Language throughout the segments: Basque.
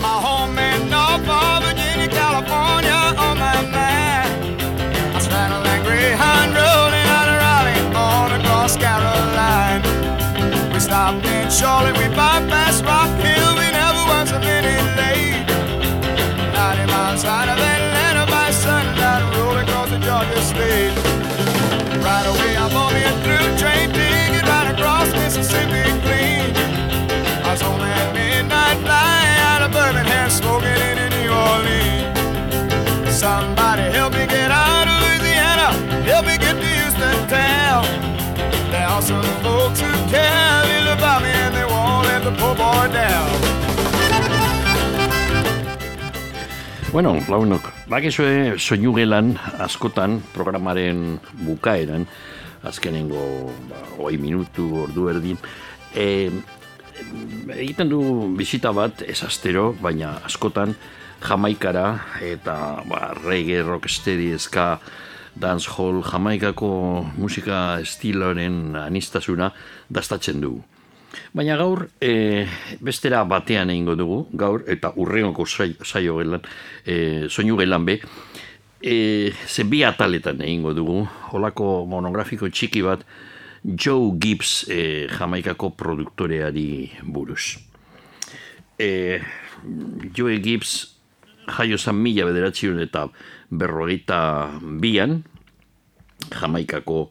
my home the poor boy down. Bueno, launok, bakizue soinu gelan askotan programaren bukaeran, azkenengo ba, oi minutu ordu erdin, e, egiten du bizita bat ez astero, baina askotan jamaikara eta ba, reggae, rocksteady, eska, dancehall, jamaikako musika estiloren anistasuna dastatzen dugu. Baina gaur, e, bestera batean egingo dugu, gaur, eta urreonko saio gelan, e, soinu gelan be, e, ze bi ataletan egingo dugu, holako monografiko txiki bat, Joe Gibbs e, jamaikako produktoreari buruz. E, Joe Gibbs jaio zan mila bederatzion eta berrogeita bian, jamaikako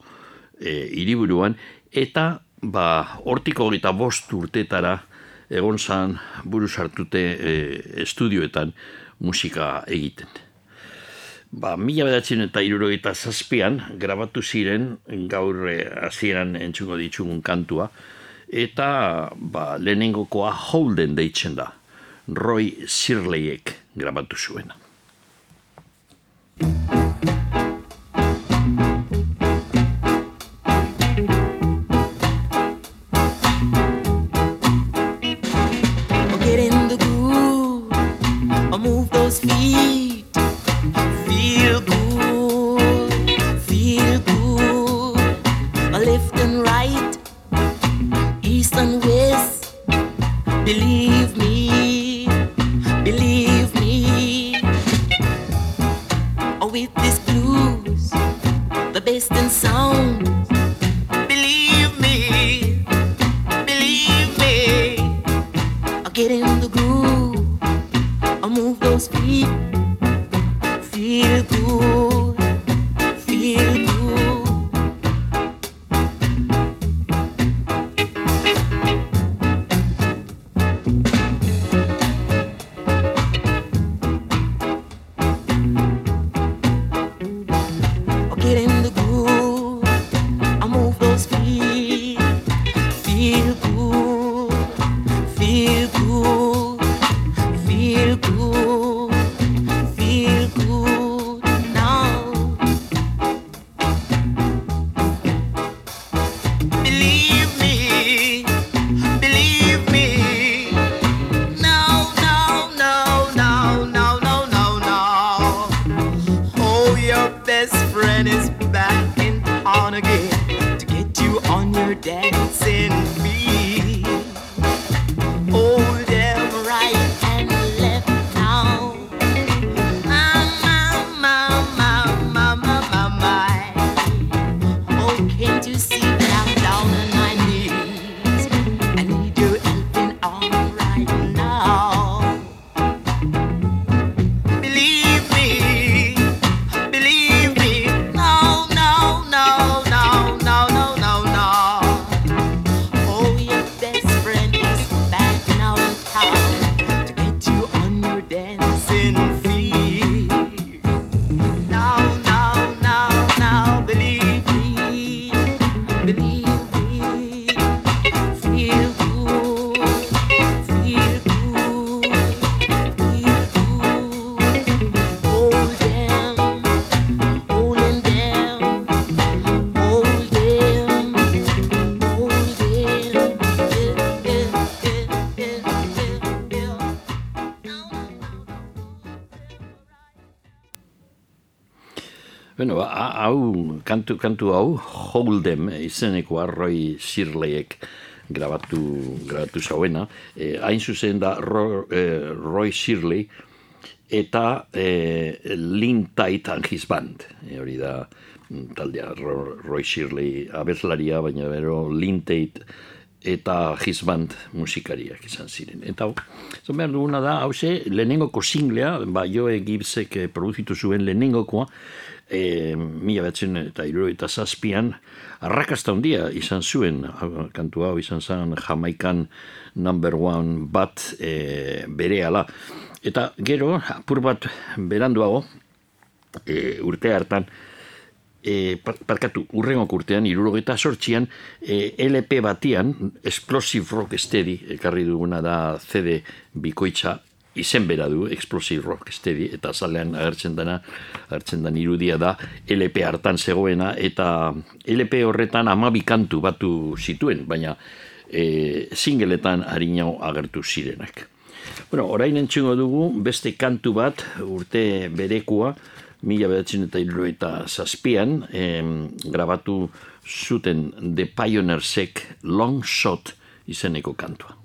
e, iriburuan, eta ba, hortiko gita bost urtetara egon zan buruz hartute e, estudioetan musika egiten. Ba, mila bedatzen eta irurogeita zazpian grabatu ziren gaur e, hasieran entzungo ditzugun kantua eta ba, lehenengokoa Holden deitzen da. Roy Sirleyek grabatu zuena. Feel good, feel good. Left and right, east and west. Believe me, believe me. With this blues, the best in sound. Hau, kantu, kantu hau, Holdem izeneko arroi Shirleyek grabatu, grabatu zauena. E, hain zuzen da Ro, e, Roy Shirley eta e, Lynn Tait and his band. E, hori da mm, taldea Roy Shirley abezlaria, baina bero Lynn Tait eta his band musikariak izan ziren. Eta zon behar duguna da, hause, lehenengoko singlea, ba, Joe Gibbsek produzitu zuen lehenengokoa, e, mila batzen eta iruro eta zazpian, arrakasta handia izan zuen, kantu hau izan zen Jamaikan number one bat e, bere ala. Eta gero, apur bat beranduago, e, urte hartan, e, parkatu, urrengo urtean, irurogeta sortxian, e, LP batian, Explosive Rock Steady, ekarri duguna da CD bikoitza, izen bera du, Explosive Rock Steady, eta zalean agertzen dena, agertzen den irudia da, LP hartan zegoena, eta LP horretan amabi kantu batu zituen, baina e, singeletan harinau agertu zirenak. Bueno, orain entxungo dugu, beste kantu bat, urte berekua, mila bedatzen eta irro eta zazpian, grabatu zuten The Pioneersek Long Shot izeneko kantua.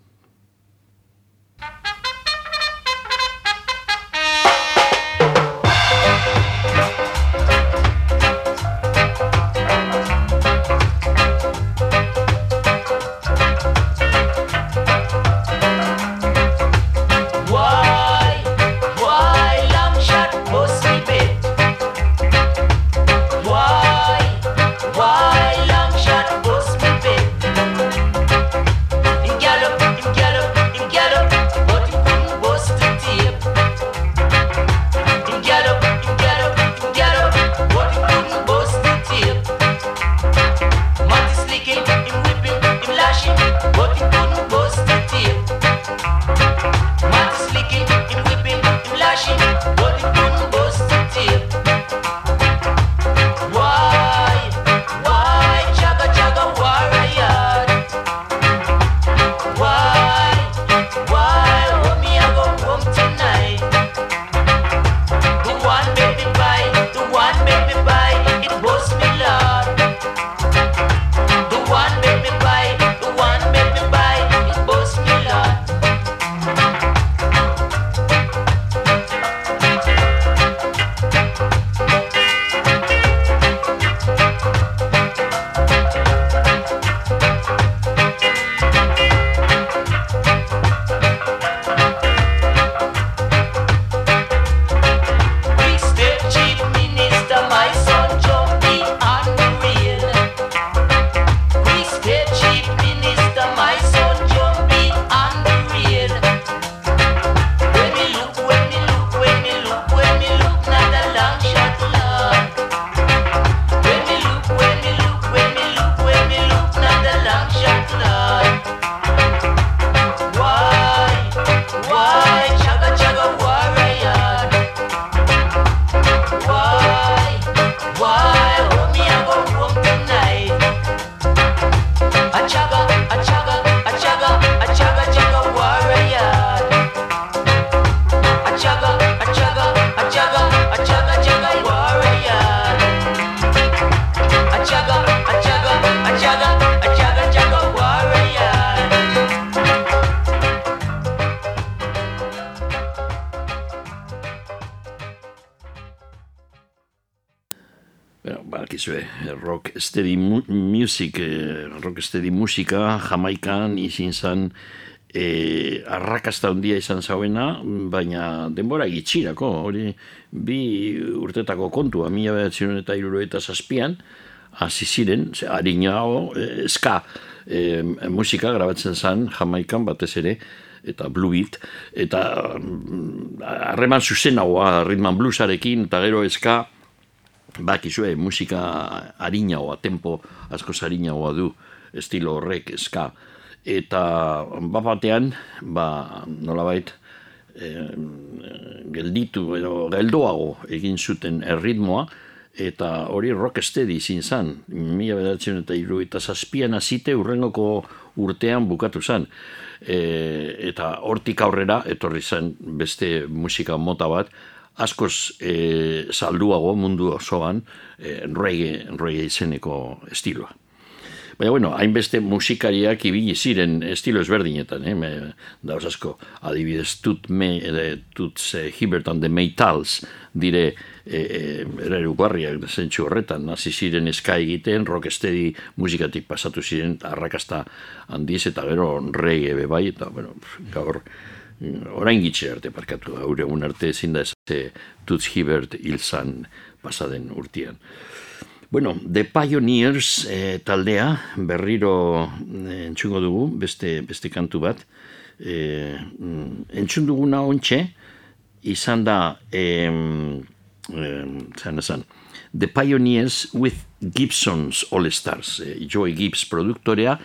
Rocksteady musika, jamaikan izin zan eh, arrakasta handia izan zauena, baina denbora gitxirako, hori bi urtetako kontua, mila behatzen eta iruro eta zazpian, hasi ziren, harina eh, eska eh, musika grabatzen zan jamaikan batez ere, eta blue beat, eta mm, harreman zuzenagoa ritman bluesarekin, eta gero eska, bakizue musika harinagoa, tempo asko harinagoa du estilo horrek eska. Eta bapatean, ba, nolabait, e, gelditu edo geldoago egin zuten erritmoa, eta hori rocksteady izin zan, mila bedatzen eta iru, eta zazpian azite urrengoko urtean bukatu zan. E, eta hortik aurrera, etorri zen beste musika mota bat, askoz e, salduago mundu osoan e, reggae, reggae izeneko estiloa. Baina, bueno, hainbeste musikariak ibili ziren estilo ezberdinetan, eh? Me, dauz asko, adibidez, tut, me, eh, tut eh, Hibbert and the Maytals dire e, e, erugarriak zentsu horretan, hasi ziren eska egiten, rocksteady musikatik pasatu ziren, arrakasta handiz eta gero reggae be bai, eta bueno, gaur, orain gitxe arte parkatu, haure un arte ezin da ez Tuts Hibbert hilzan pasaden urtian. Bueno, The Pioneers eh, taldea berriro eh, entzungo dugu, beste, beste kantu bat. Mm, entzun duguna ontxe, izan da, eh, zan esan, The Pioneers with Gibson's All Stars. Eh, Joey Gibbs produktorea,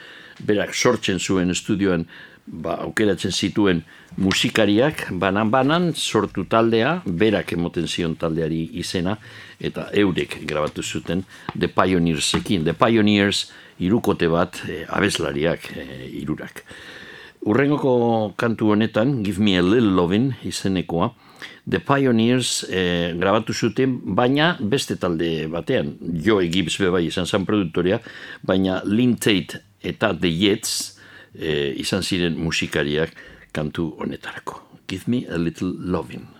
berak sortzen zuen estudioan ba, aukeratzen zituen musikariak banan-banan sortu taldea, berak emoten zion taldeari izena, eta eurek grabatu zuten The Pioneersekin. The Pioneers irukote bat e, abeslariak e, irurak. Urrengoko kantu honetan, Give Me a Little Lovin' izenekoa, The Pioneers e, grabatu zuten, baina beste talde batean, Joe Gibbs bebai izan zen produktoria, baina Lynn Tate eta The Jets, e, izan ziren musikariak kantu honetarako. Give me a little loving.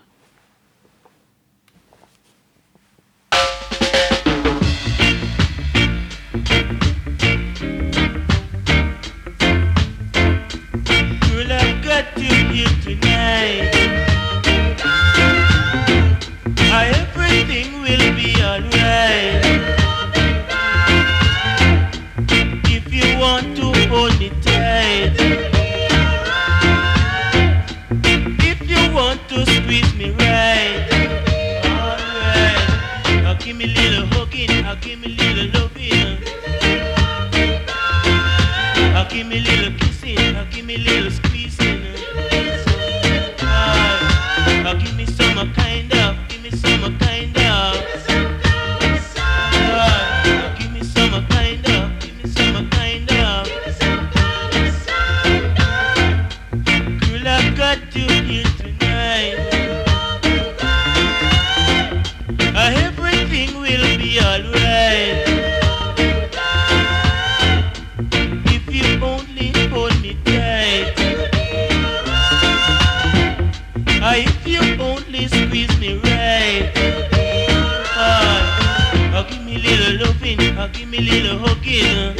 Me little hugging.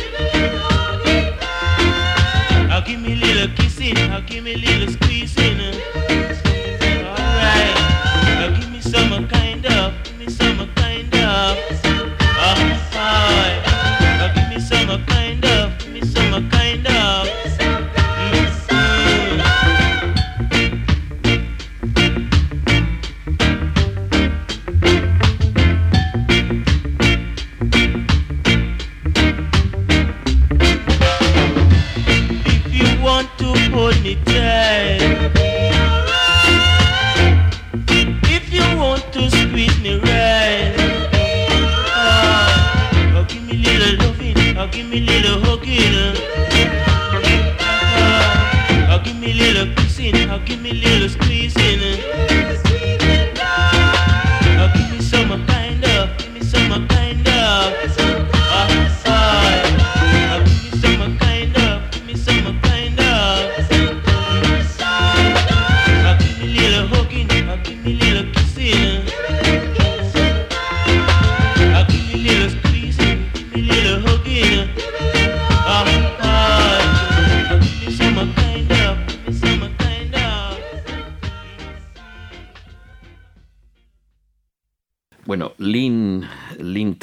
Ah, give me a little kissing, ah, give me a little squeezing. Alright, ah, give me some kind of, give me some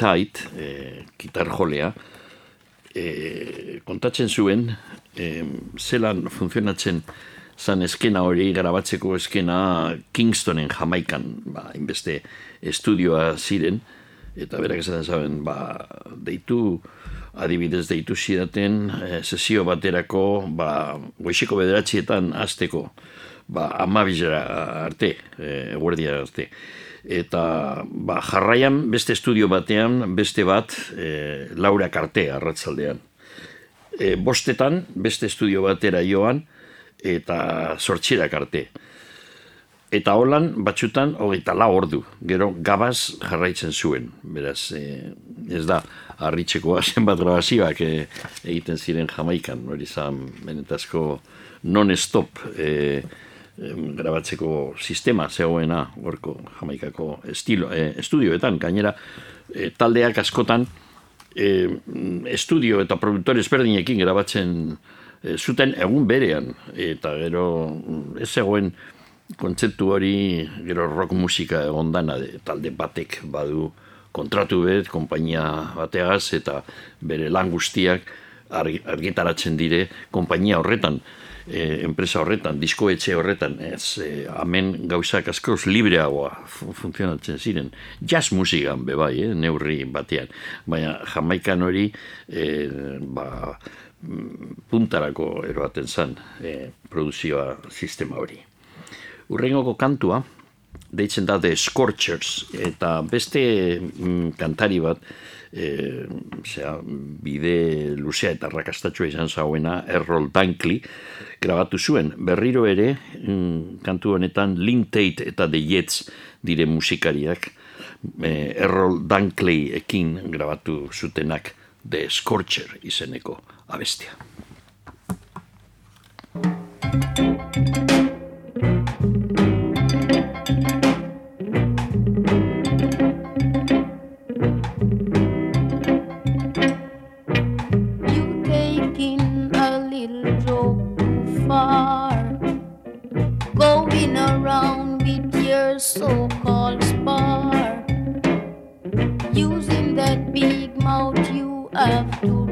Lynn Tait, eh, gitar jolea, eh, kontatzen zuen, eh, zelan funtzionatzen zan eskena hori, garabatzeko eskena Kingstonen Jamaikan, ba, inbeste estudioa ziren, eta berak esaten zaben, ba, deitu, adibidez deitu zidaten, eh, sesio baterako, ba, goixeko bederatzietan azteko, ba, amabizera arte, e, guardia arte. Eta ba, jarraian beste estudio batean, beste bat, e, Laura Karte arratzaldean. E, bostetan, beste estudio batera joan, eta sortxirak arte. Eta holan, batxutan, hogeita lau ordu. Gero, gabaz jarraitzen zuen. Beraz, e, ez da, harritzekoa zenbat grabazioak e, egiten ziren Jamaikan, hori zan benetazko non-stop e, grabatzeko sistema zegoena gorko Jamaikako estilo, e, estudioetan, gainera e, taldeak askotan e, estudio eta produktore ezberdinekin grabatzen e, zuten egun berean. Eta gero mm, ez zegoen kontzeptu hori gero rock musika egondana de, talde batek badu kontratu bet, konpainia bateagaz eta bere lan guztiak argi- argitaratzen dire konpainia horretan enpresa horretan, diskoetxe horretan, ez, e, hemen gauzak askoz libreagoa fu- funtzionatzen ziren. Jazz musikan be bai, eh, neurri batean. Baina jamaikan hori, e, ba, mm, puntarako eroaten zen e, produzioa sistema hori. Urrengoko kantua, deitzen da The Scorchers, eta beste mm, kantari bat, e, zera, bide luzea eta rakastatxua izan zauena, Errol Dunkley, grabatu zuen, berriro ere, mm, kantu honetan Lynn Tate eta The Jets dire musikariak, e, Errol Dunkley ekin grabatu zutenak The Scorcher izeneko abestia. With your so-called spar, using that big mouth you have to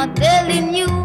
I'm a telling you,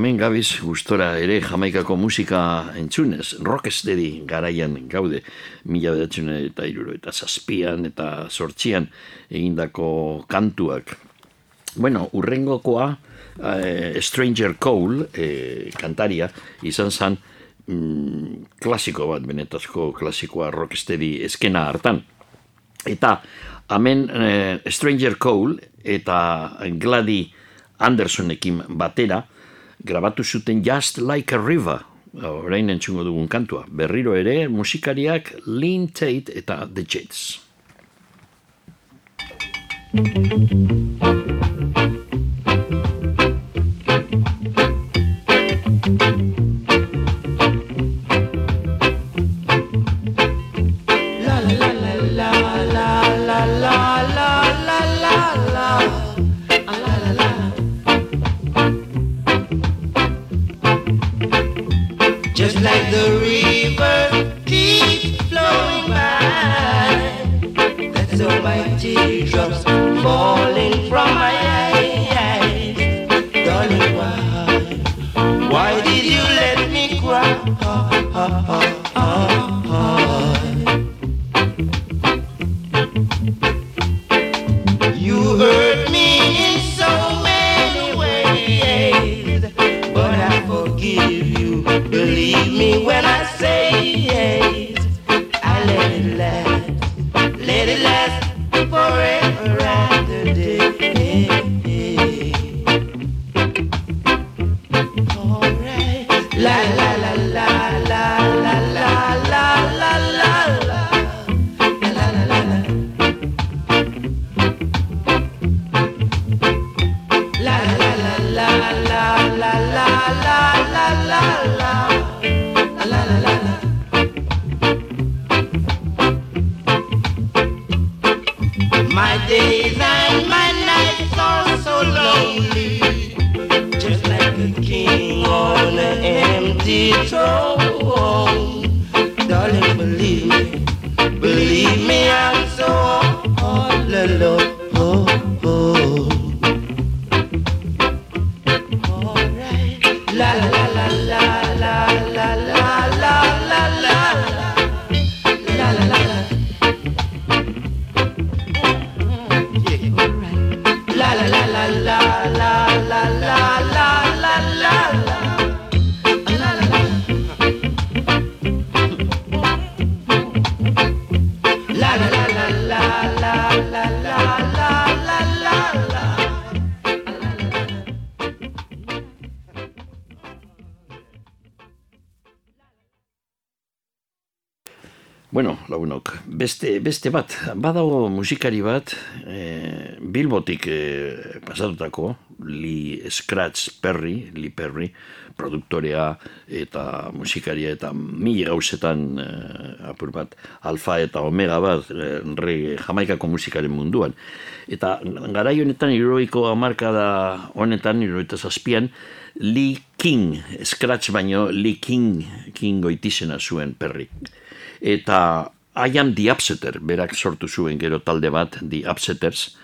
hemen gabiz gustora ere jamaikako musika entzunez, rocksteady garaian gaude, mila bedatzen eta iruro, eta zazpian eta sortzian egindako kantuak. Bueno, urrengokoa, eh, Stranger Cole, eh, kantaria, izan zen mm, klasiko bat, benetazko klasikoa rocksteady eskena hartan. Eta hemen eh, Stranger Cole eta Gladys Andersonekin batera grabatu zuten Just Like a River, orain entzungo dugun kantua. Berriro ere musikariak Lynn Tate eta The Jets. Teardrops falling from my eyes. Darling, why? Why did you let me cry? Badago musikari bat, e, Bilbotik e, pasatutako, Lee Scratch Perry, Lee Perry, produktorea eta musikaria eta mili gauzetan e, apur bat, alfa eta omega bat, e, reggae, jamaikako musikaren munduan. Eta garai honetan, iroiko amarkada honetan, iroita zazpian, Lee King, Scratch baino Lee King, King goitizena zuen Perry eta I am the Upsetter, berak sortu zuen gero talde bat, The Upsetters,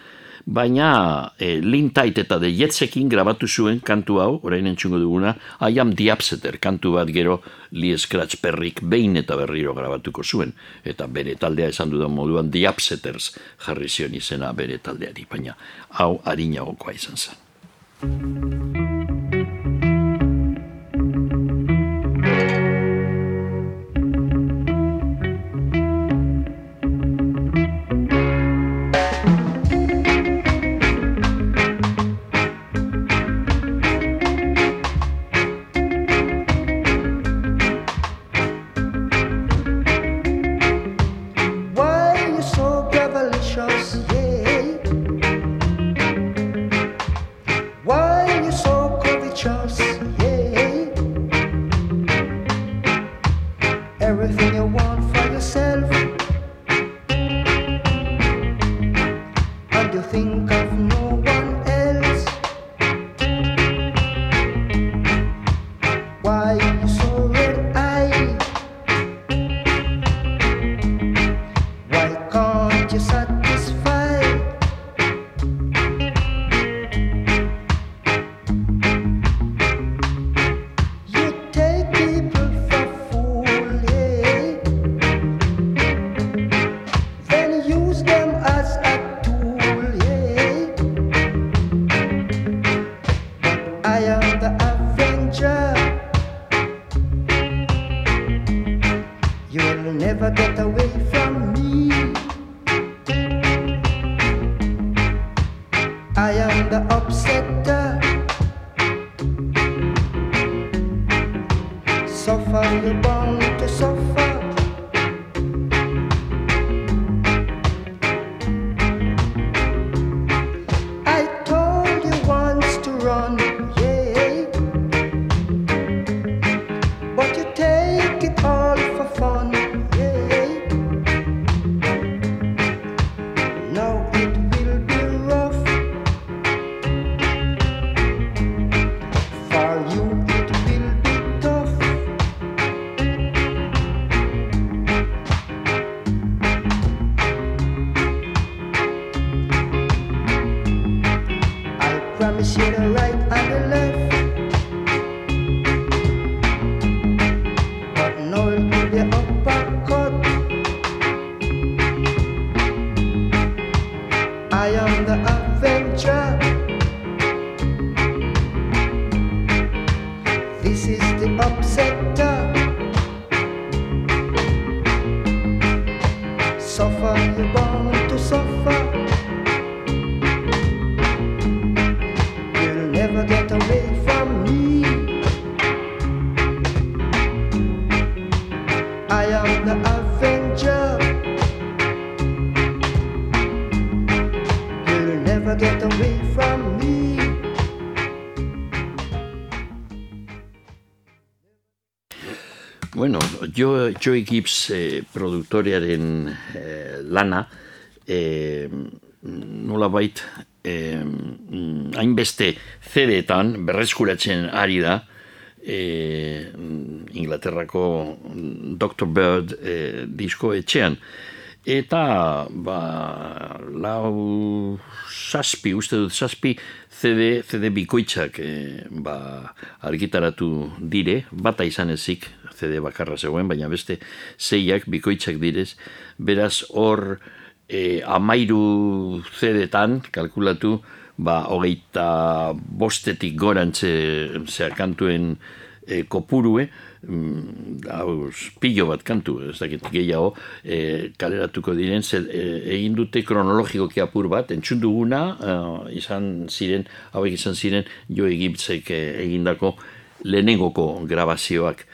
baina e, Lin Tait eta The Jetsekin grabatu zuen kantu hau, orain entzungo duguna, I am the Upsetter, kantu bat gero Lee Scratch Perrik behin eta berriro grabatuko zuen, eta bere taldea esan dudan moduan The Upsetters jarri zion izena bere taldeari, baina hau harinagokoa izan zen. Jo, Joey Gibbs eh, produktorearen eh, lana, eh, nola bait, mm, hainbeste CD-etan berreskuratzen ari da, eh, Inglaterrako Dr. Bird eh, disko etxean. Eta, ba, lau saspi, uste dut saspi, CD, CD bikoitzak eh, ba, argitaratu dire, bata izan ezik, CD bakarra zegoen, baina beste zeiak bikoitzak direz, beraz hor e, amairu CD-tan, kalkulatu, ba, hogeita bostetik gorantze zea kantuen e, kopurue, mm, hau, pilo bat kantu, ez dakit gehiago, e, kaleratuko diren, zer, e, egin dute kronologikoki apur bat, entzun duguna, e, izan ziren, hauek izan ziren, jo egiptzek e, egindako lehenengoko grabazioak.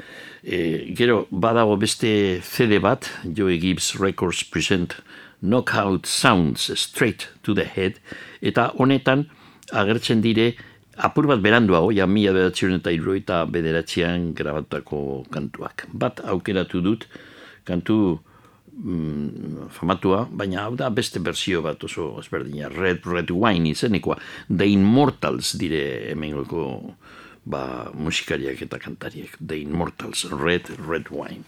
E, gero, badago beste CD bat, Joey Gibbs Records present Knockout Sounds Straight to the Head, eta honetan agertzen dire apur bat beranduago, ja mila bederatzion eta irroita bederatzean grabatako kantuak. Bat aukeratu dut, kantu mm, famatua, baina hau da beste berzio bat oso ezberdina, Red Red Wine izenekoa, The Immortals dire hemengoko ba, musikariak eta kantariak, The Immortals, Red Red Wine.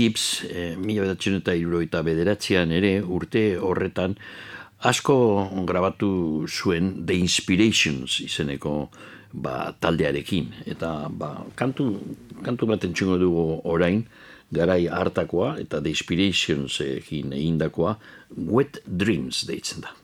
Gibbs, eh, mila bedatzen eta iruroita bederatzean ere, urte horretan, asko grabatu zuen The Inspirations izeneko ba, taldearekin. Eta ba, kantu, kantu bat entzungo dugu orain, garai hartakoa eta The Inspirations ekin egindakoa, Wet Dreams deitzen da.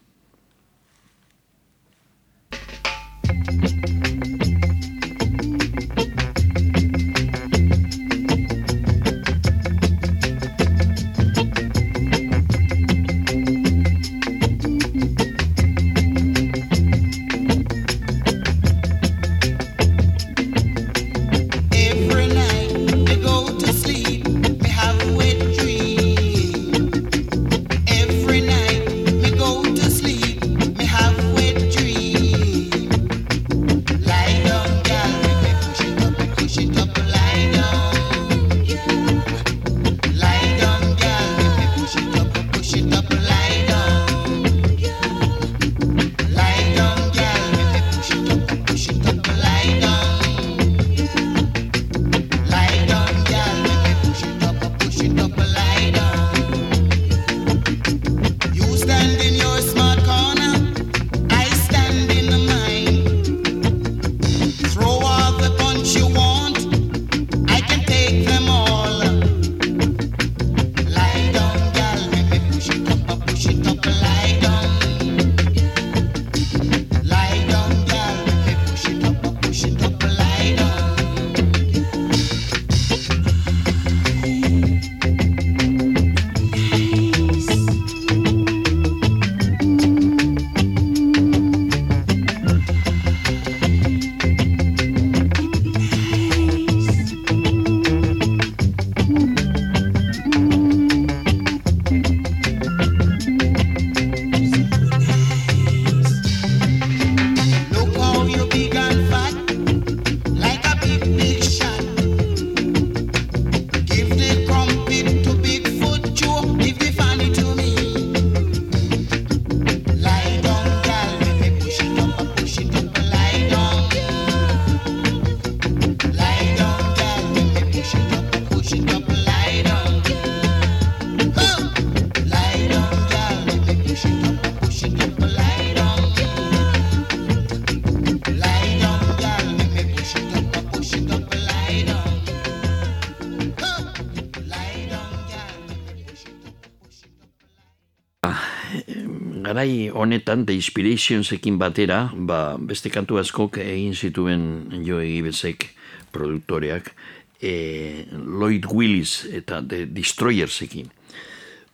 Garai honetan, The Inspirationsekin batera, ba, beste kantu askok egin zituen jo egibezek produktoreak, e, Lloyd Willis eta The Destroyersekin.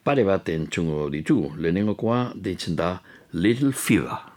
Pare bat entzungo ditugu, lehenengokoa deitzen da Little Fever.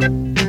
Ba,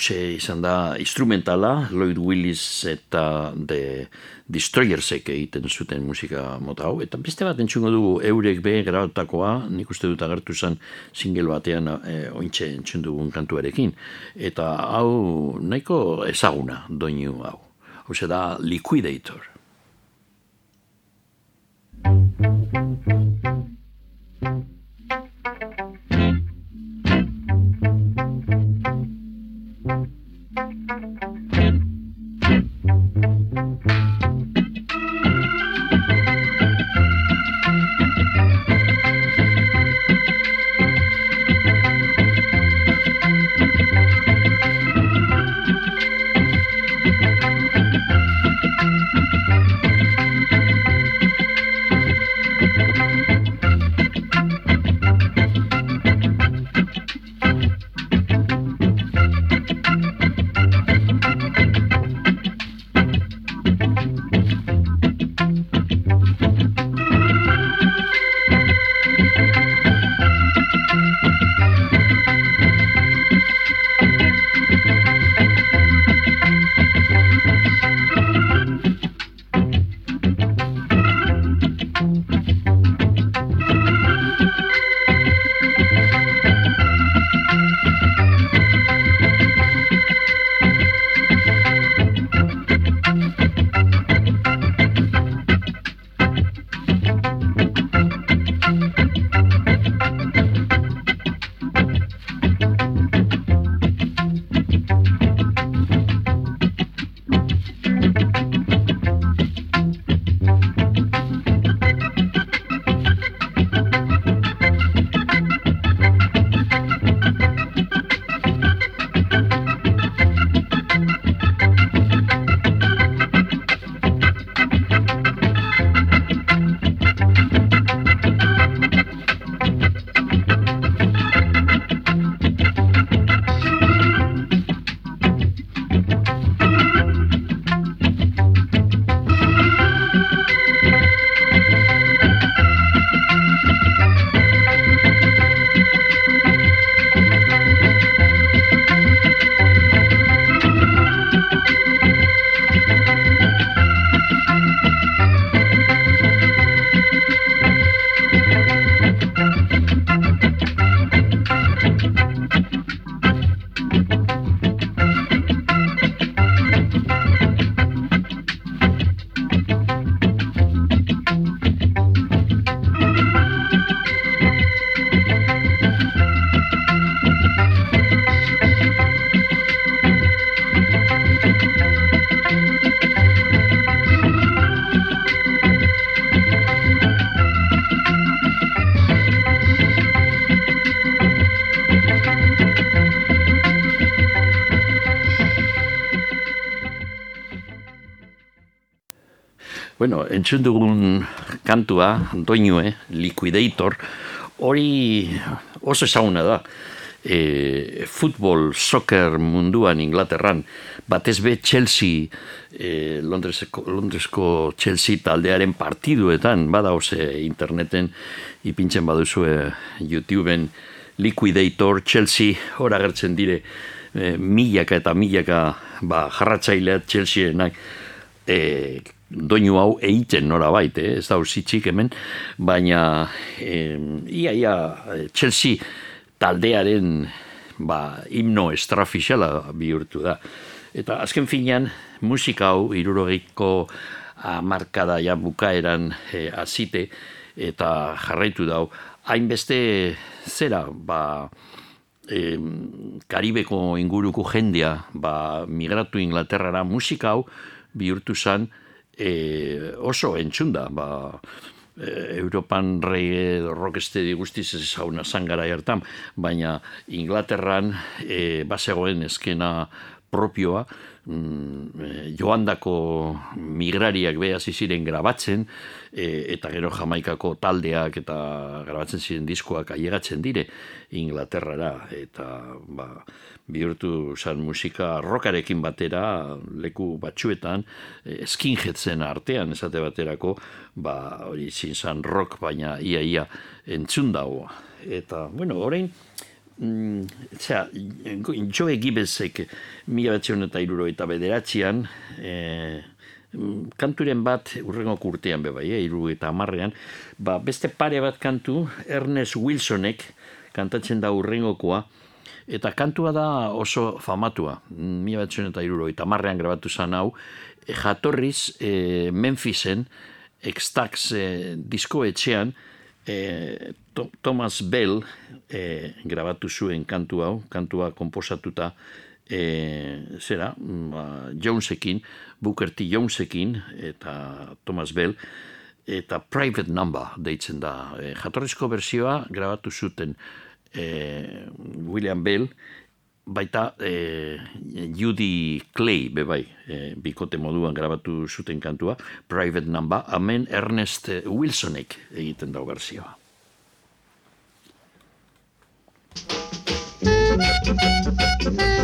hause izan da instrumentala, Lloyd Willis eta The Destroyersek egiten zuten musika mota hau. Eta beste bat entzungo dugu eurek be grautakoa, nik uste dut agertu zen single batean e, ointxe entzun dugun kantuarekin. Eta hau nahiko ezaguna doinu hau. Hau da Liquidator. Bueno, entzun dugun kantua, doinue, Liquidator, hori oso ezaguna da. E, futbol, soccer munduan Inglaterran, batez be Chelsea, e, Londresko, Londresko Chelsea taldearen partiduetan, bada ose interneten, ipintzen baduzue YouTubeen Liquidator, Chelsea, hor agertzen dire, e, milaka eta milaka ba, jarratzailea Chelsea-enak, e, doinu hau egiten nora bait, eh? ez da usitxik hemen, baina e, ia, ia, Chelsea taldearen ba, himno estrafixala bihurtu da. Eta azken finean, musika hau, irurogiko markada ja bukaeran e, azite, eta jarraitu dau, hainbeste zera, ba, e, Karibeko inguruko jendea, ba, migratu Inglaterrara musika hau, bihurtu zan e, oso entzunda, ba, e, Europan rei rockestedi guztiz ez zauna zangara hartan, baina Inglaterran e, basegoen eskena propioa, mm, e, joandako migrariak behaz ziren grabatzen, e, eta gero jamaikako taldeak eta grabatzen ziren diskoak ailegatzen dire Inglaterrara, eta ba, bihurtu zan musika rokarekin batera, leku batxuetan, e, skinheadzen artean esate baterako, ba, hori zin zan rock, baina ia ia entzun dago. Eta, bueno, orain, Mm, Joe Gibbesek mila batzion eta iruro eta bederatzean, e, kanturen bat urrengo kurtean bebai, e, iruro eta amarrean, ba, beste pare bat kantu, Ernest Wilsonek kantatzen da urrengokoa, eta kantua da oso famatua, mila batzion eta iruro eta amarrean grabatu zan hau, e, jatorriz e, Memphisen, Extax e, disko etxean, e, Thomas Bell e, grabatu zuen kantu hau, kantua komposatuta e, zera, ba, Jonesekin, Booker T. Jonesekin eta Thomas Bell, eta Private Number deitzen da. E, jatorrizko bersioa grabatu zuten e, William Bell, baita e, Judy Clay, bebai, e, bikote moduan grabatu zuten kantua, Private Number, amen Ernest Wilsonek egiten dau berzioa. Yeah,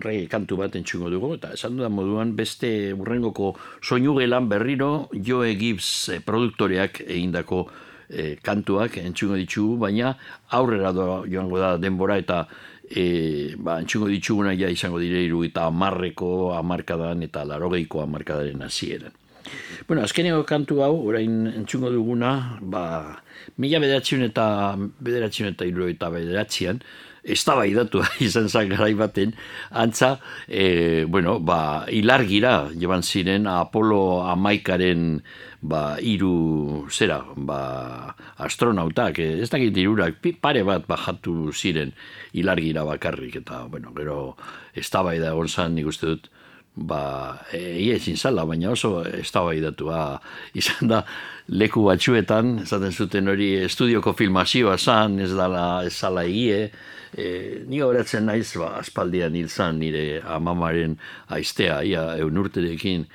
reggae kantu bat entxungo dugu, eta esan dudan moduan beste urrengoko soinu gelan berriro Joe Gibbs eh, produktoreak egindako eh, kantuak entxungo ditugu, baina aurrera doa joango da denbora eta e, ba, entxungo dituguna ja izango dire iru eta amarreko amarkadan eta larogeiko amarkadaren hasieran. Bueno, azkeneko kantu hau, orain entzungo duguna, ba, mila bederatziun eta bederatziun eta iru eta bederatzian, ez da izan zen garai baten, antza, e, bueno, ba, ilargira, jeban ziren, Apolo amaikaren, ba, iru, zera, ba, astronautak, eh, ez dakit irurak, pare bat bajatu ziren ilargira bakarrik, eta, bueno, gero, ez da egon zan, nik uste dut, ba, egia ezin zala, baina oso eztabaidatua izan da. Leku batzuetan, esaten zuten hori estudioko filmazioa zan, ez dala ez zala egie, e, ni horatzen naiz, ba, aspaldian hil zan nire amamaren aiztea, ia eunurterekin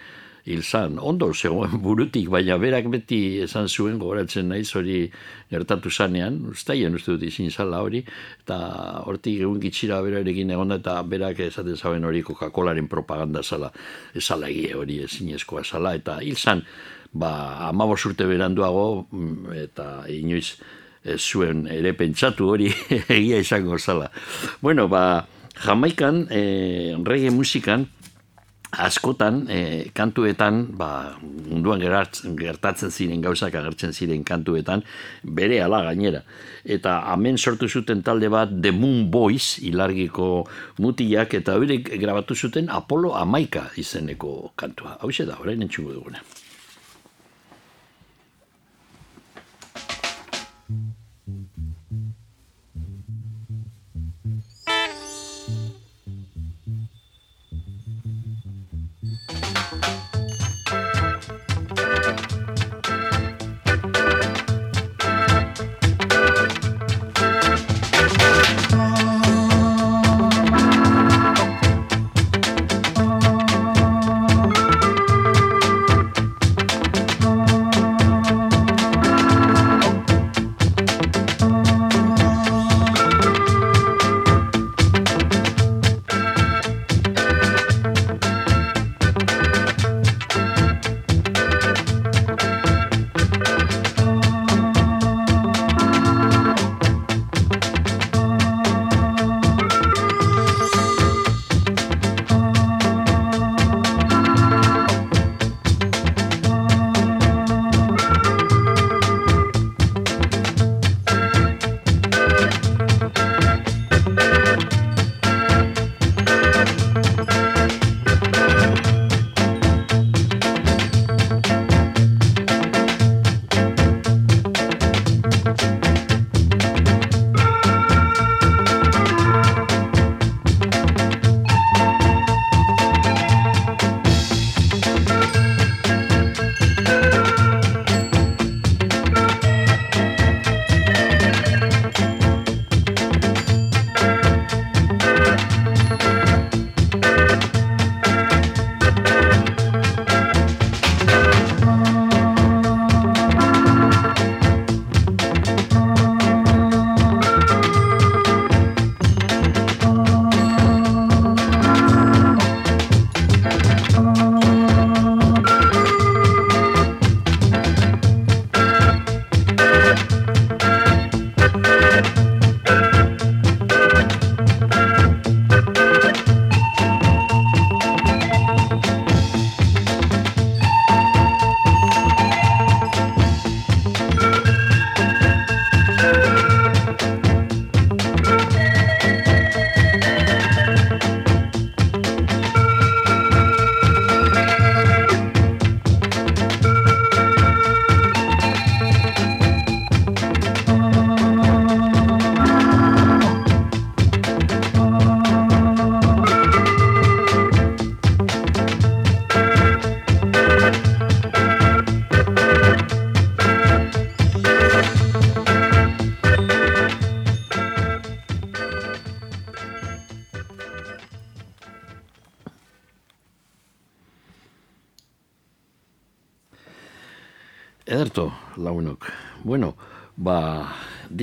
hil zan, ondo zegoen burutik, baina berak beti esan zuen gogoratzen naiz hori gertatu zanean, ustaien uste dut izin zala hori, eta hortik egun gitxira berarekin egon eta berak esaten zauen hori Coca-Colaren propaganda zala, ez zala egie hori ezinezkoa zala, eta hil zan, ba, amabos urte beranduago, mm, eta inoiz zuen ere pentsatu hori egia izango zala. Bueno, ba, Jamaikan, eh, reggae musikan, askotan eh, kantuetan ba, munduan gertatzen ziren gauzak agertzen ziren kantuetan bere ala gainera. Eta hemen sortu zuten talde bat The Moon Boys ilargiko mutilak eta horiek grabatu zuten Apollo Amaika izeneko kantua. Hau da, orain entxugu duguna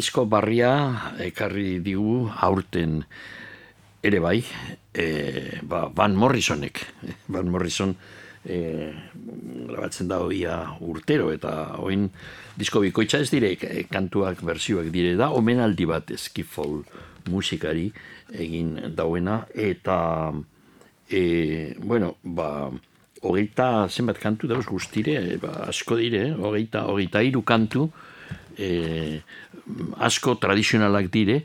disko barria ekarri digu aurten ere bai, e, ba, Van Morrisonek, Van Morrison e, grabatzen da ia urtero eta oin disko bikoitza ez dire e, kantuak bersioak dire da omenaldi bat eskifol musikari egin dauena eta e, bueno, ba hogeita zenbat kantu dauz guztire, ba, asko dire, hogeita, hogeita iru kantu e, asko tradizionalak dire,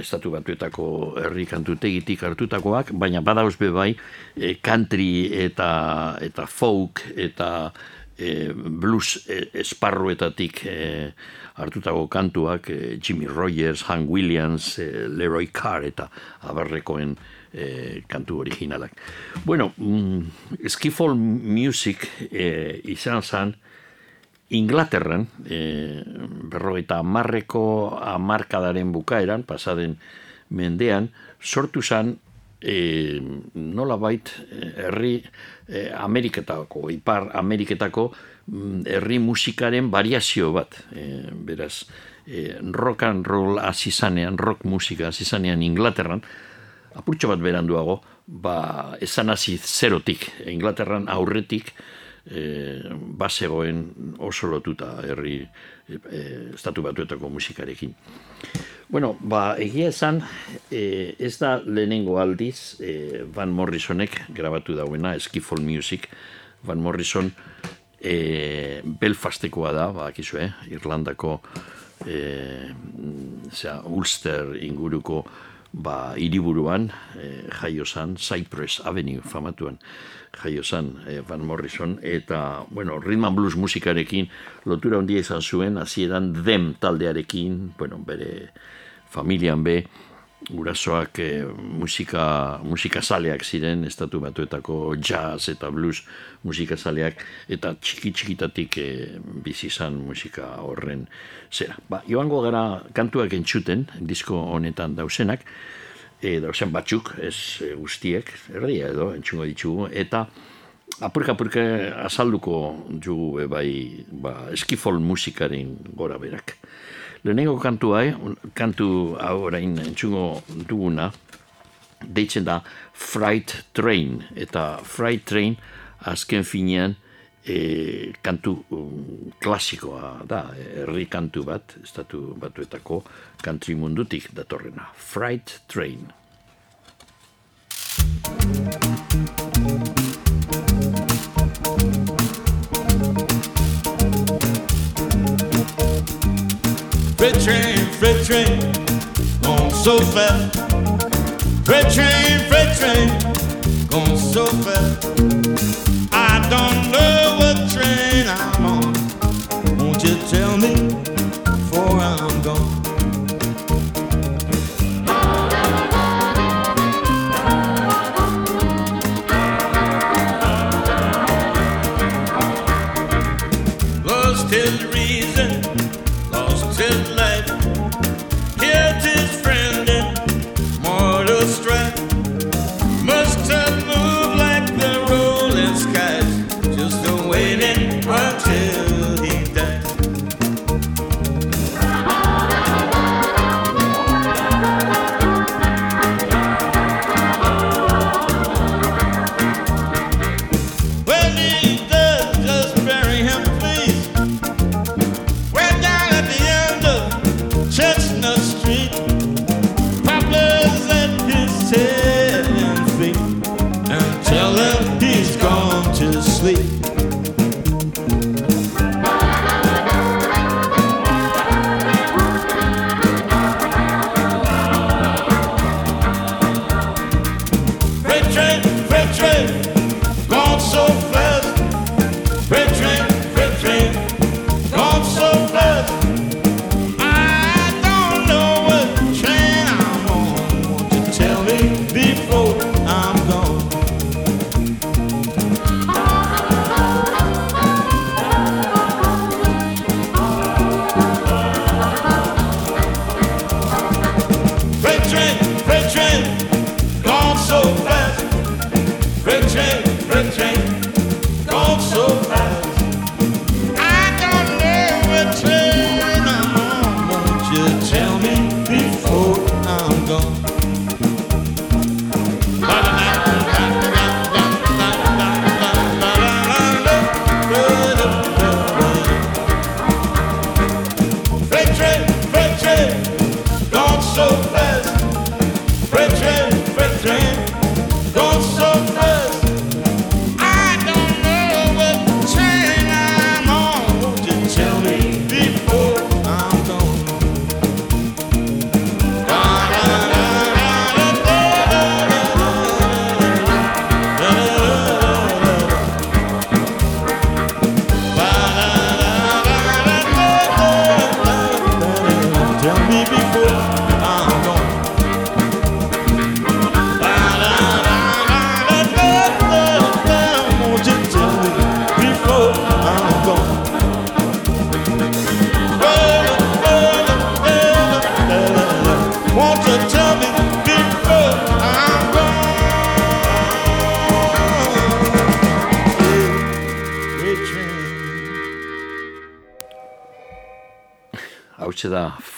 estatu batuetako herri kantutegitik hartutakoak, baina badauz be bai e, country eta eta folk eta e, blues e, esparruetatik e, hartutako kantuak e, Jimmy Rogers, Hank Williams, e, Leroy Carr eta abarrekoen e, kantu originalak. Bueno, mm, Skiffle Music e, izan zan, Inglaterran, e, berrogeita marreko amarkadaren bukaeran, pasaden mendean, sortu zan e, nola bait herri e, Ameriketako, ipar Ameriketako mm, herri musikaren variazio bat. E, beraz, e, rock and roll azizanean, rock musika azizanean Inglaterran, apurtxo bat beranduago, ba, esan hasi zerotik, Inglaterran aurretik, e, basegoen oso lotuta herri e, estatu batuetako musikarekin. Bueno, ba, egia esan, e, ez da lehenengo aldiz e, Van Morrisonek grabatu dauena, Skiffle Music, Van Morrison e, Belfastekoa da, ba, akizu, eh? Irlandako e, zera, Ulster inguruko ba, iriburuan, e, jaio zan, Cypress Avenue famatuan, jaio zan e, Van Morrison, eta, bueno, rhythm and blues musikarekin lotura handia izan zuen, hasieran dem taldearekin, bueno, bere familian be, gurasoak e, musika, musika zaleak ziren, estatu batuetako jazz eta blues musika zaleak, eta txiki txikitatik e, bizi musika horren zera. Ba, joango gara kantuak entzuten, disko honetan dausenak, e, dausen batzuk, ez e, guztiek, erdia edo, entzungo ditugu, eta apurka apurka azalduko jugu e, bai ba, eskifol musikaren gora berak. Lehenengo kantu hai, kantu orain entzungo duguna, deitzen da Fright Train, eta Fright Train azken finean e, kantu um, klasikoa da, herri kantu bat, estatu batuetako country mundutik datorrena. Fright Train. Freight train, freight train, going so fast. Freight train, freight train, going so fast. I don't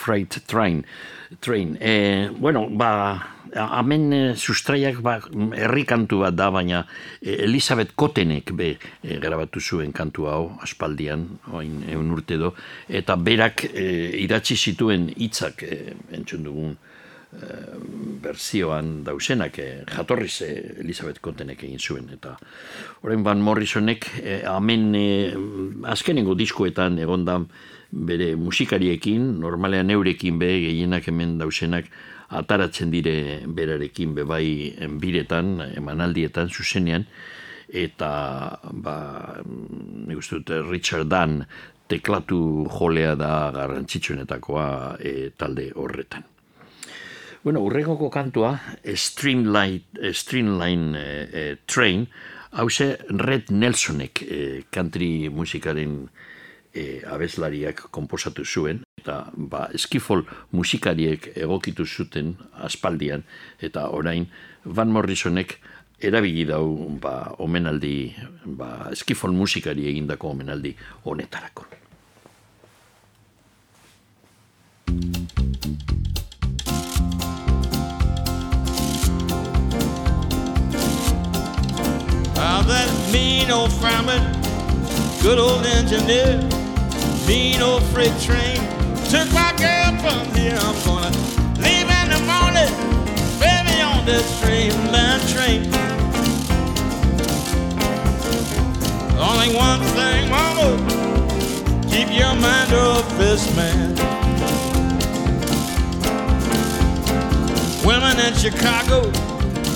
Freight Train. Train. E, bueno, ba, hemen e, sustraiak ba, herri kantu bat da, baina e, Elizabeth Kotenek be e, grabatu zuen kantu hau, aspaldian, oin egun urte do, eta berak e, idatzi zituen hitzak e, entzun dugun berzioan dausenak, e, jatorriz e, Elizabeth Kotenek egin zuen, eta orain Van Morrisonek e, hemen e, azkenengo diskoetan egondan bere musikariekin, normalean eurekin be, gehienak hemen dausenak, ataratzen dire berarekin be bai biretan, emanaldietan, zuzenean, eta, ba, dut, Richard Dunn teklatu jolea da garrantzitsuenetakoa e, talde horretan. Bueno, urrengoko kantua, Streamline, Streamline e, e, Train, hause Red Nelsonek e, country musikaren e, abeslariak komposatu zuen, eta ba, eskifol musikariek egokitu zuten aspaldian, eta orain Van Morrisonek erabili dau ba, omenaldi, ba, eskifol musikari egindako omenaldi honetarako. How that mean old fireman, good old engineer, mean old freight train, took my girl from here. I'm gonna leave in the morning, baby, on this streamline train. Only one thing, mama, keep your mind off this man. Women in Chicago,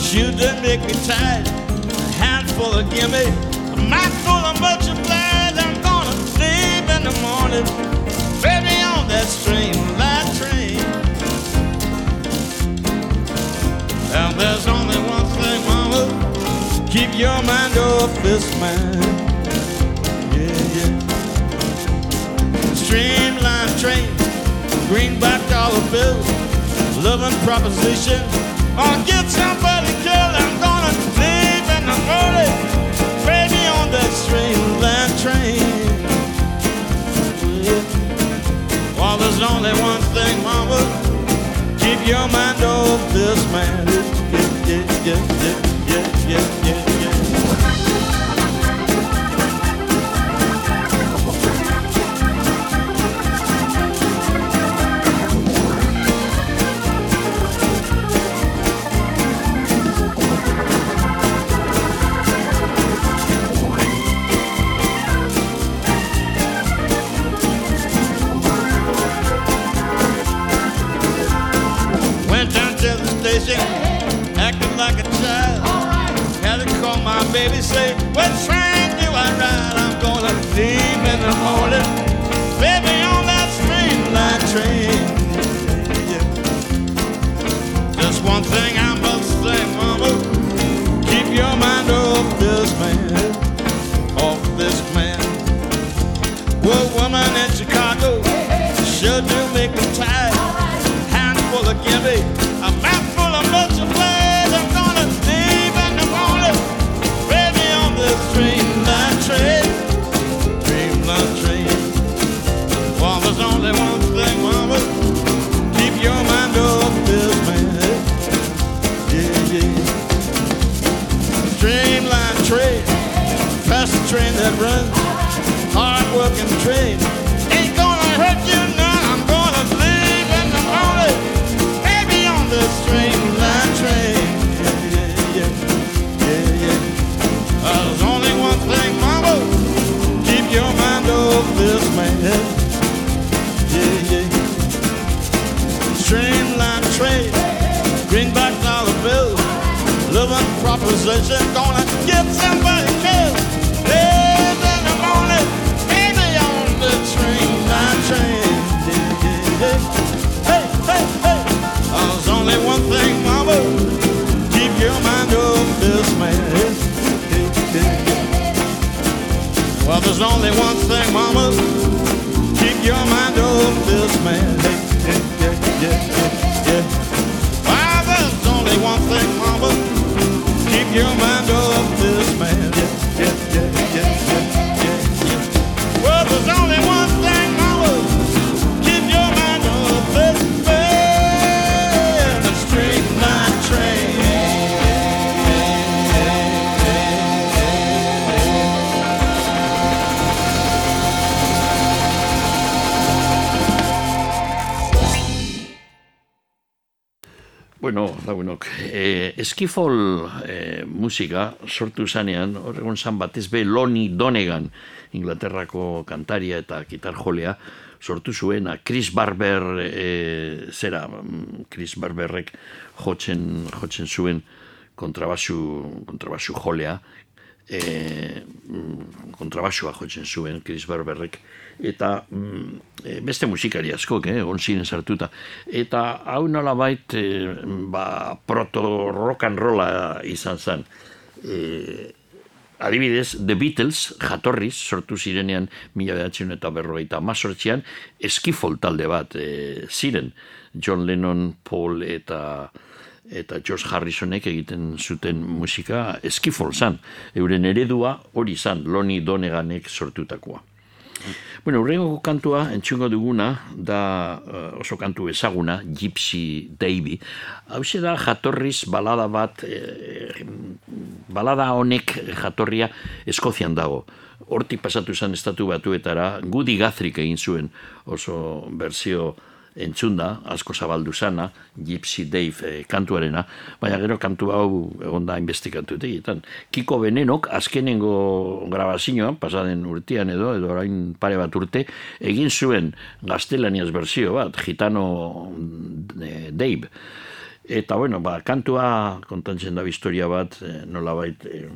shoot that make me tired. Handful of gimme, a mouthful of much. I'm gonna sleep in the morning, baby, on that streamline train. And there's only one thing, mama, keep your mind off this man. Yeah, yeah. Streamline train, greenback dollar bill, loving proposition. Or get somebody killed. I'm train. Well, there's only one thing, mama. Keep your mind off this man. Yeah, yeah, yeah, yeah, yeah, yeah. E, eskifol e, musika sortu zanean, horregon zan batez be Lonnie Donegan, Inglaterrako kantaria eta gitarjolea, sortu zuena, Chris Barber, e, zera, mm, Chris Barberrek jotzen, jotzen zuen kontrabasu, kontrabasu jolea, e, kontrabasua jotzen zuen Chris Barberrek, eta mm, e, beste musikari askok, eh, on ziren sartuta. Eta hau nola bait, e, ba, proto rock and rolla izan zen. E, adibidez, The Beatles, jatorriz, sortu zirenean mila behatzen eta berrogeita mazortzian, eskifol talde bat e, ziren. John Lennon, Paul eta eta George Harrisonek egiten zuten musika eskifol zan. Euren eredua hori zan, Lonnie Doneganek sortutakoa. Bueno, urrengo kantua, entzungo duguna, da uh, oso kantu ezaguna, Gypsy Davy. Hau da jatorriz balada bat, eh, balada honek jatorria Eskozian dago. Hortik pasatu zen estatu batuetara, Gudi Gathrik egin zuen oso berzio entzunda, asko zabaldu zana, Gypsy Dave eh, kantuarena, baina gero kantu hau egon da investigatu egiten. Kiko Benenok, azkenengo grabazioan, pasaden urtean edo, edo orain pare bat urte, egin zuen gaztelaniaz berzio bat, gitano eh, Dave. Eta bueno, ba, kantua kontantzen da historia bat, eh, nola bait, eh,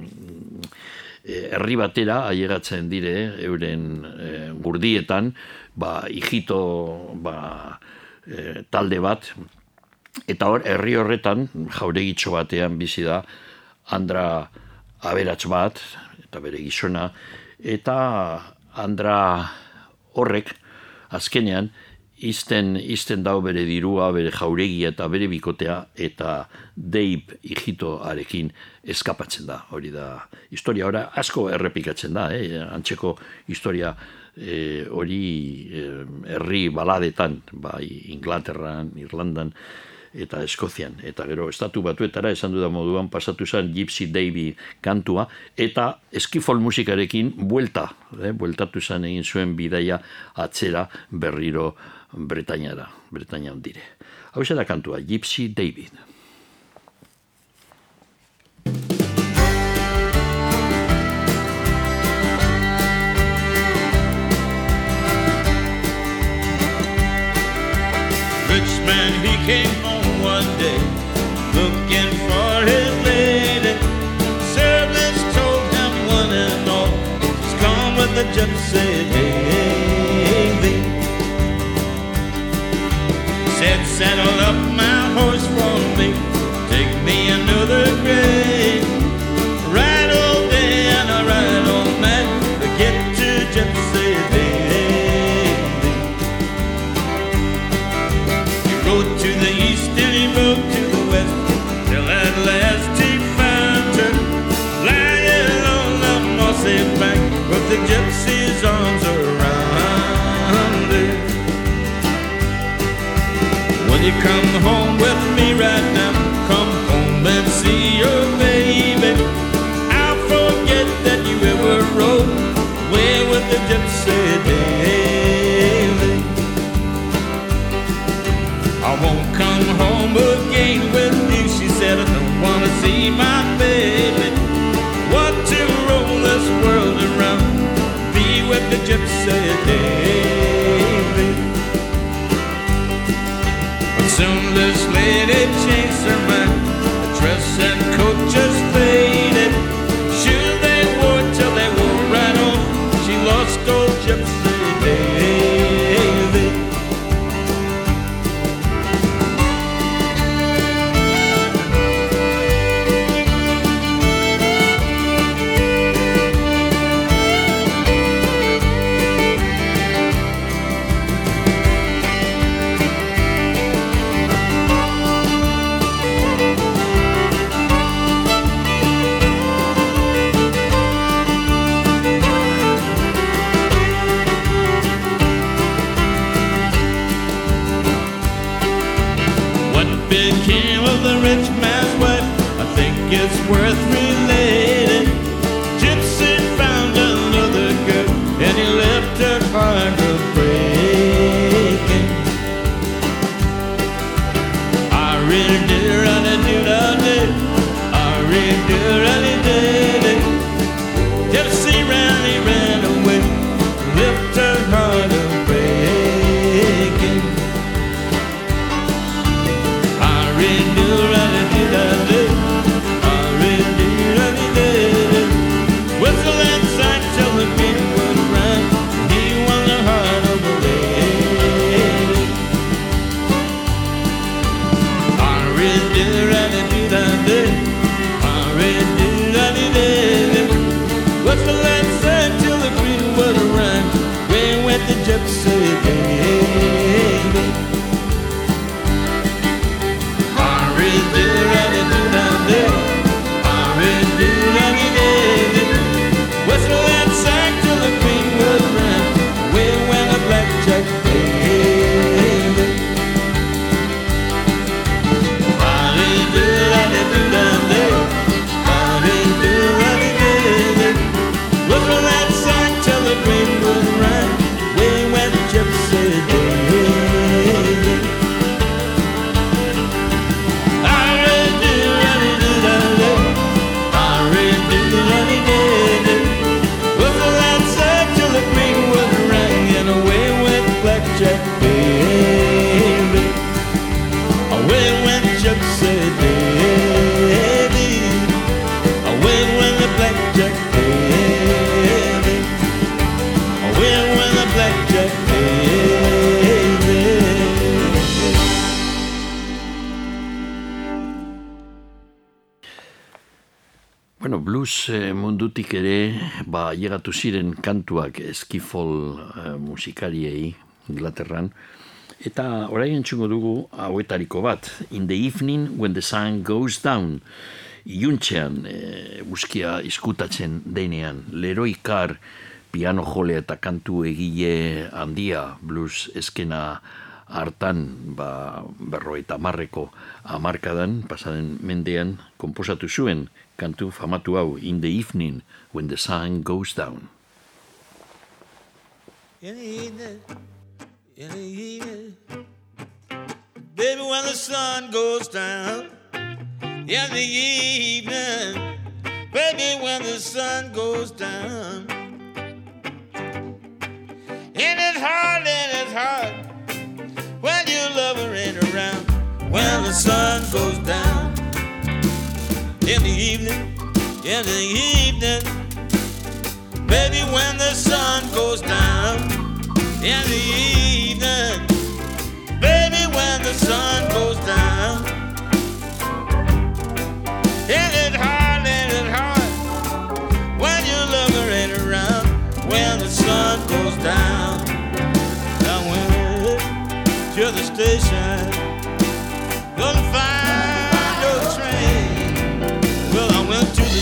eh, herri batera ailegatzen dire euren eh, gurdietan ba hijito ba e, talde bat eta hor herri horretan jauregitxo batean bizi da Andra aberats bat eta bere gizona eta Andra horrek azkenean izten, izten dau bere dirua, bere jauregia eta bere bikotea eta deip hijito arekin eskapatzen da. Hori da historia ora asko errepikatzen da, eh? antzeko historia e, hori e, herri baladetan, bai Inglaterran, Irlandan eta Eskozian. Eta gero, estatu batuetara, esan duda moduan, pasatu zen Gypsy Davy kantua, eta eskifol musikarekin buelta, eh, bueltatu zen egin zuen bidaia atzera berriro Bretainara, Bretaina ondire. Hau da kantua, Gypsy David. He came home one day looking for his lady. Servants told him one and all, she's gone with the gypsy lady. Said, saddle up my horse for me, take me another grave. Come home with me right now, come home and see your baby. I'll forget that you ever rode away with the gypsy David. I won't come home again with you. She said, I don't want to see my baby. Llegatu ziren kantuak eskifol eh, musikariei Inglaterran, eta orain entzungo dugu hauetariko bat, In the Evening When the Sun Goes Down, iuntzean e, buskia iskutatzen denean, Leroy Carr, piano jole eta kantu egile handia, blues eskena hartan, ba, berro eta marreko amarkadan, pasaden mendean, komposatu zuen, kantu famatu hau, In the Evening, When the Sun Goes Down. in the evening, in the evening. Baby, when the sun goes down, in the evening. Baby, when the sun goes down. When ain't around. When the sun goes down in the evening, in the evening. Baby, when the sun goes down in the evening. Baby, when the sun goes down. And it's hard, and it's hard when your lover ain't around. When the sun goes down. I went to the station.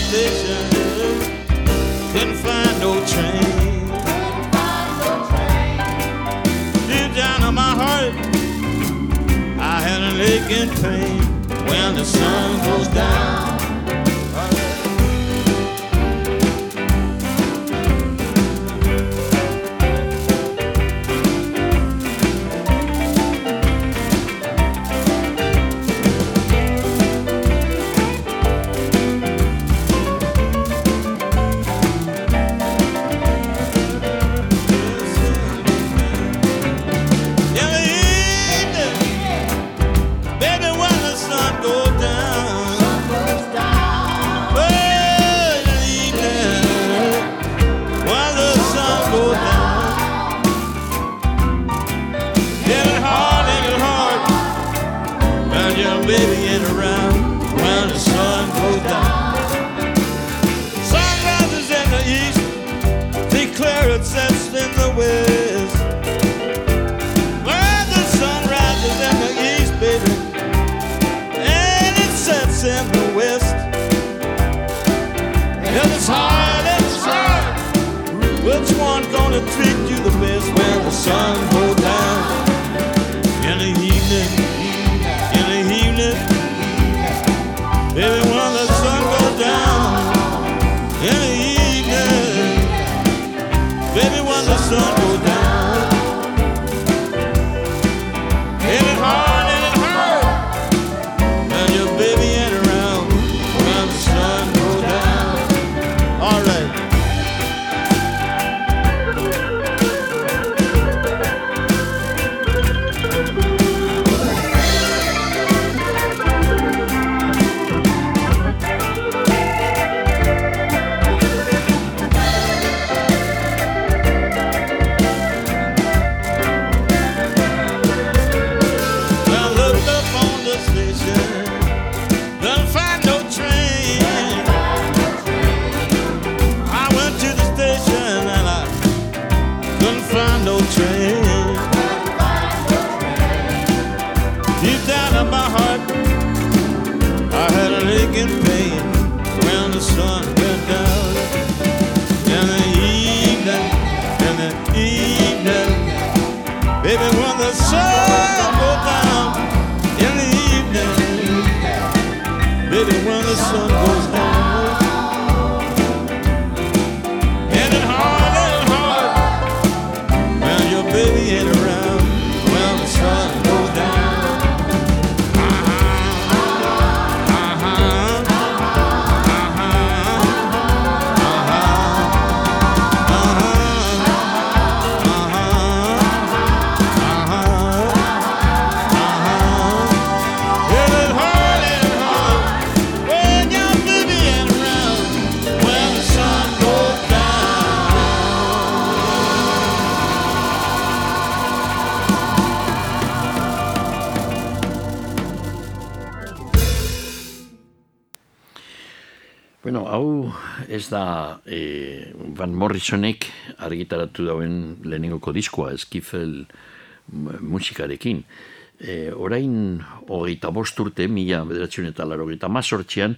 Station. Couldn't find no train. Deep down in my heart, I had an aching pain when the sun goes down. The da e, Van Morrisonek argitaratu dauen lehenengoko diskoa, eskifel musikarekin. E, orain hogeita bost urte, mila bederatzion eta laro mazortzian,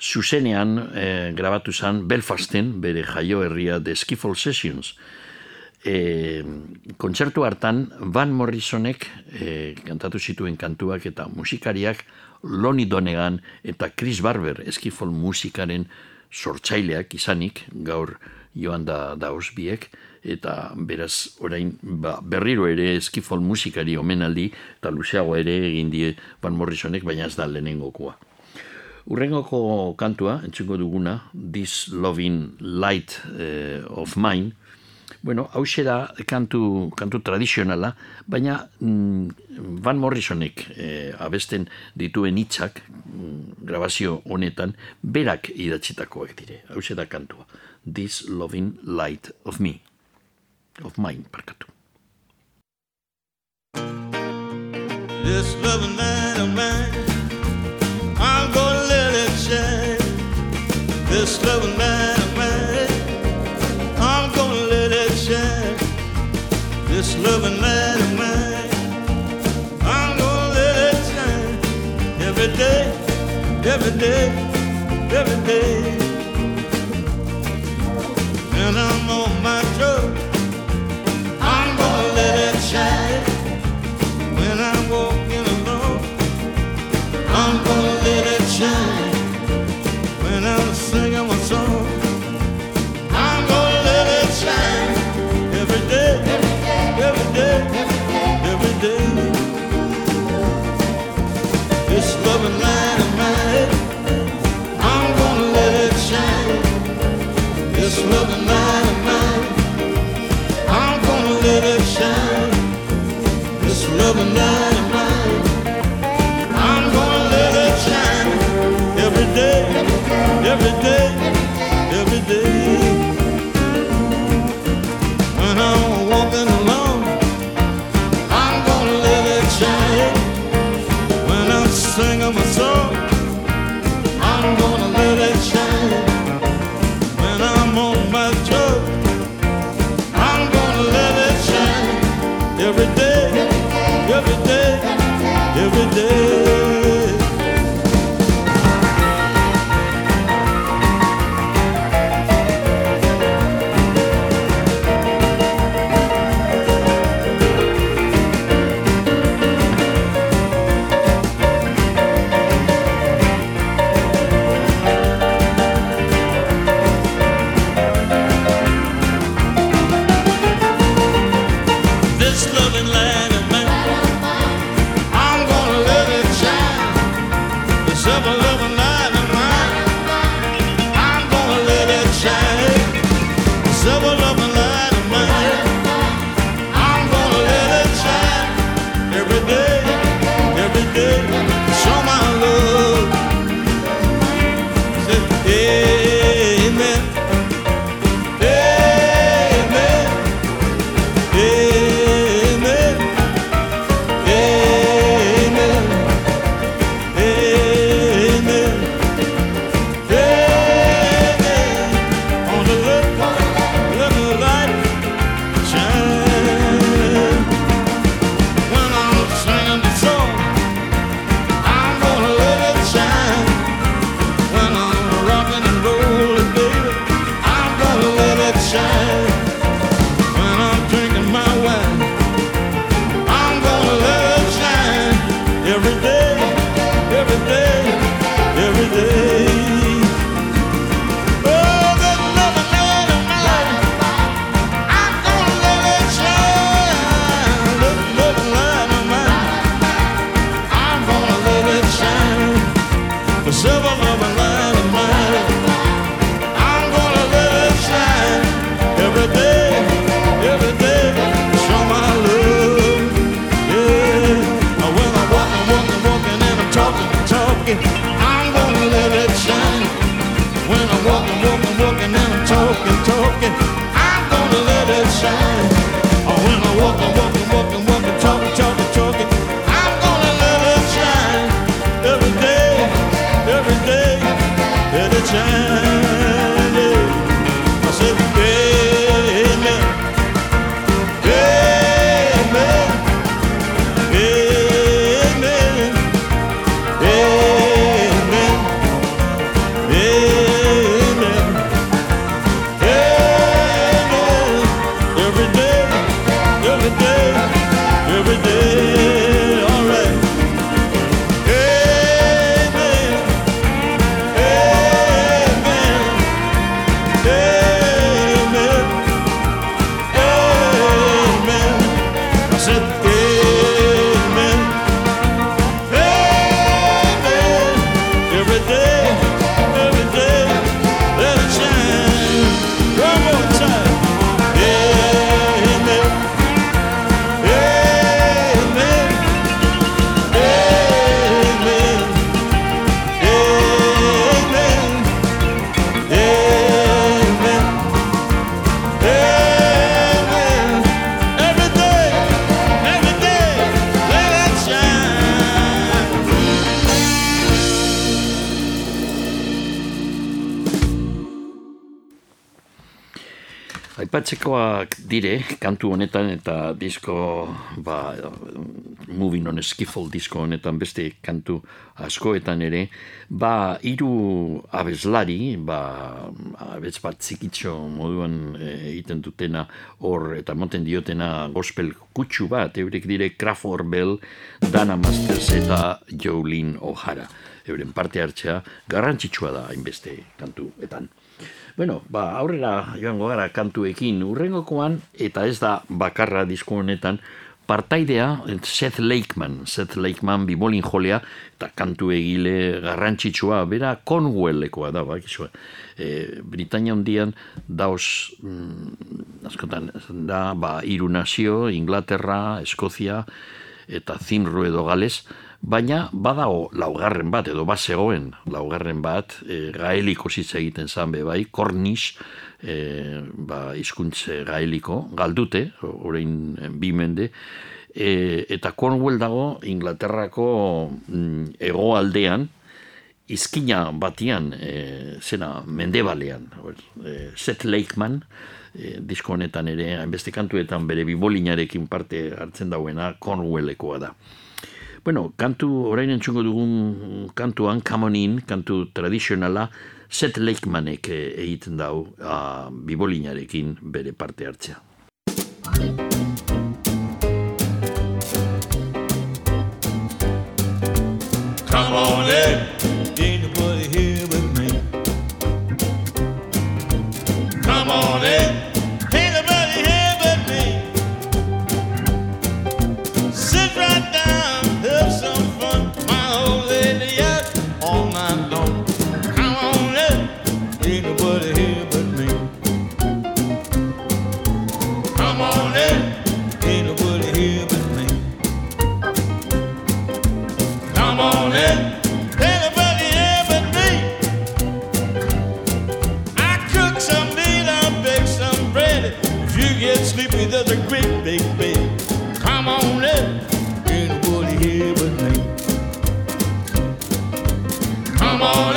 zuzenean e, grabatu zen Belfasten, bere jaio herria The Skiffle Sessions. E, kontzertu hartan, Van Morrisonek e, kantatu zituen kantuak eta musikariak Lonnie Donegan eta Chris Barber eskifol musikaren sortzaileak izanik, gaur joan da dauz biek, eta beraz orain ba, berriro ere eskifol musikari omenaldi eta luzeago ere egin die Van Morrisonek, baina ez da lehenengokoa. Urrengoko kantua, entzungo duguna, This Loving Light eh, of Mine, Bueno, hau da kantu, kantu tradizionala, baina mm, Van Morrisonek eh, abesten dituen hitzak mm, grabazio honetan berak idatzitakoak dire. Hau da kantua. This loving light of me. Of mine, parkatu. This loving light of mine, I'm gonna let it shine. This loving light This loving light of mine, I'm gonna let it shine. Every day, every day, every day. And I'm on my This loving aipatzekoak dire, kantu honetan eta disko, ba, moving on skiffle disko honetan beste kantu askoetan ere, ba, hiru abeslari, ba, abez bat zikitxo moduan e, egiten dutena hor eta monten diotena gospel kutsu bat, eurek dire Crawford Bell, Dana Masters eta Jolene O'Hara. Euren parte hartzea garrantzitsua da hainbeste kantuetan. Bueno, ba, aurrera joango gara kantuekin. Urrengokoan, eta ez da bakarra disko honetan, partaidea Seth Lakeman, Seth Lakeman bibolin jolea, eta kantu egile garrantzitsua, bera Cornwallekoa da, bak, e, Britania hondian dauz, mm, askotan, da, ba, iru nazio, Inglaterra, Eskozia, eta Zimru edo Gales, baina badago laugarren bat, edo bat laugarren bat, e, gaeliko zitza egiten zan be bai, kornis, e, ba, izkuntze gaeliko, galdute, orain bi mende, e, eta Cornwall dago Inglaterrako mm, egoaldean, izkina batian, e, zena, mendebalean, e, Seth Lakeman, e, disko honetan ere, hainbeste kantuetan bere bibolinarekin parte hartzen dauena, Cornwallekoa da. Bueno, kantu, orain entzungo dugun kantuan, Come On In, kantu tradizionala, Seth Lakemanek eh, egiten dau uh, bibolinarekin bere parte hartzea. Come on in, a great big bed. Come on in, anybody here but me. Come on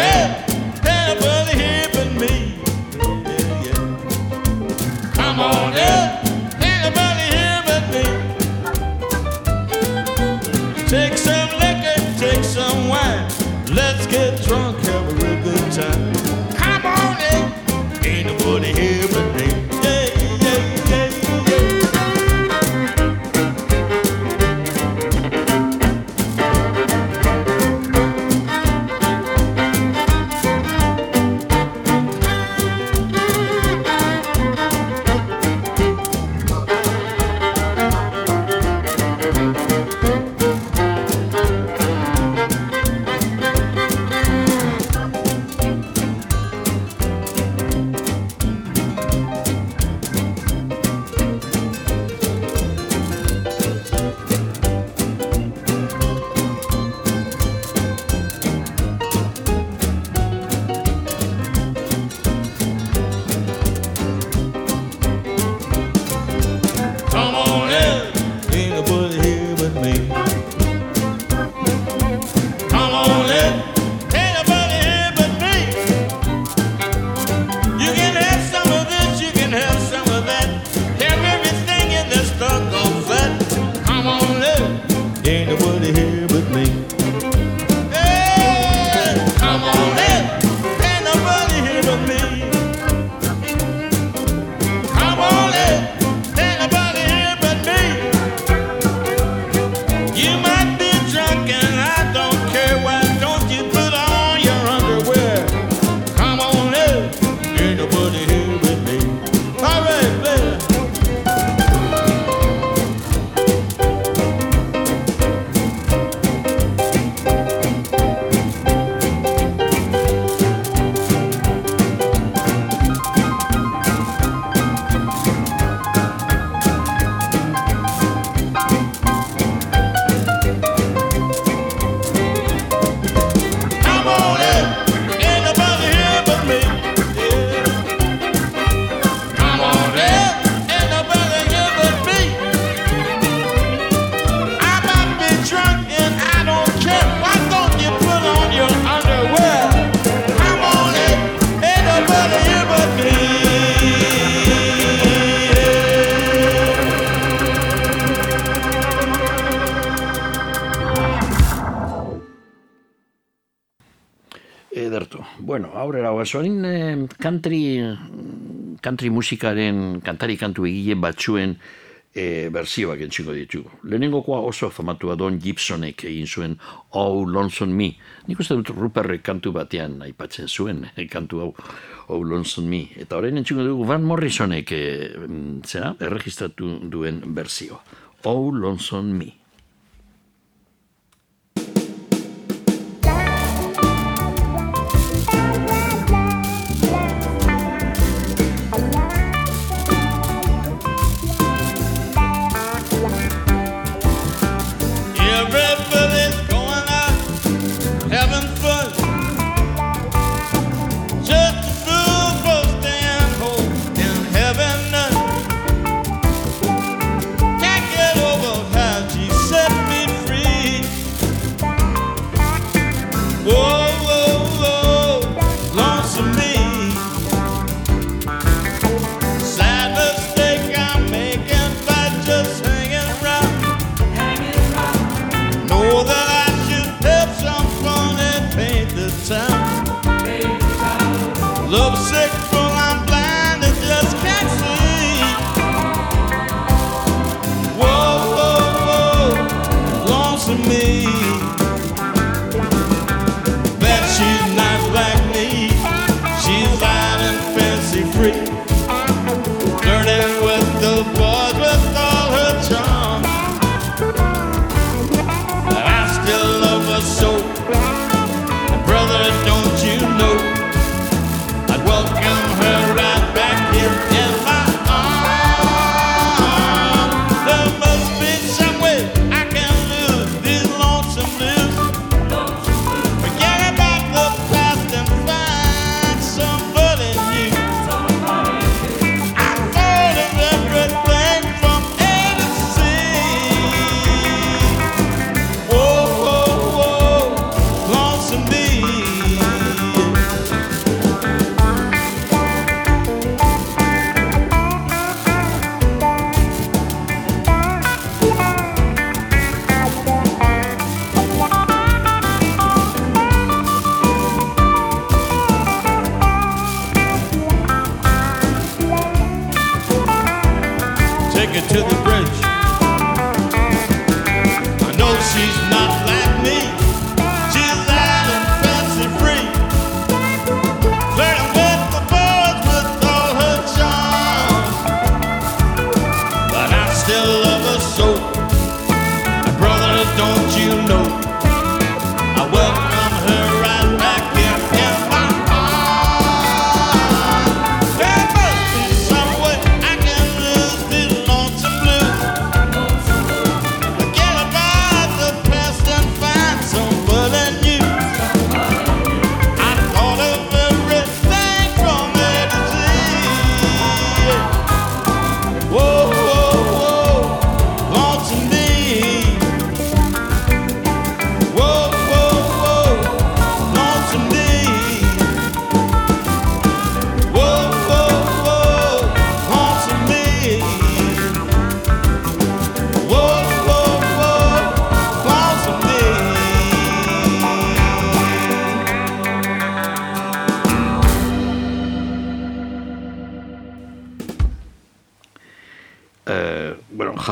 basoarin e, country, country musikaren kantari kantu egile batzuen e, berzioak entxiko ditugu. Lehenengokoa oso famatua Don Gibsonek egin zuen Oh, Lonesome Me. Nik uste dut Ruperrek kantu batean aipatzen zuen e, kantu hau Oh, Lonesome Me. Eta orain entxiko dugu Van Morrisonek e, zera, erregistratu duen berzioa. Oh, Lonesome Me.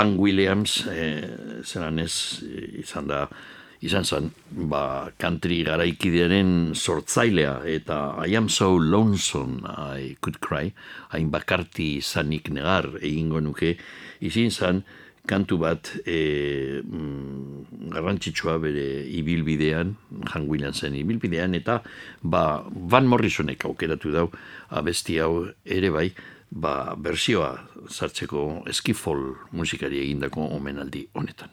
Hank Williams, e, zelan ez, eh, izan da, izan zen, ba, country garaikidearen sortzailea, eta I am so lonesome, I could cry, hain bakarti zanik negar, egingo nuke, izin zen, kantu bat e, mm, garrantzitsua bere ibilbidean, Han Williamsen ibilbidean, eta ba, Van Morrisonek aukeratu dau, abesti hau ere bai, ba, bersioa sartzeko eskifol musikari egindako omenaldi honetan.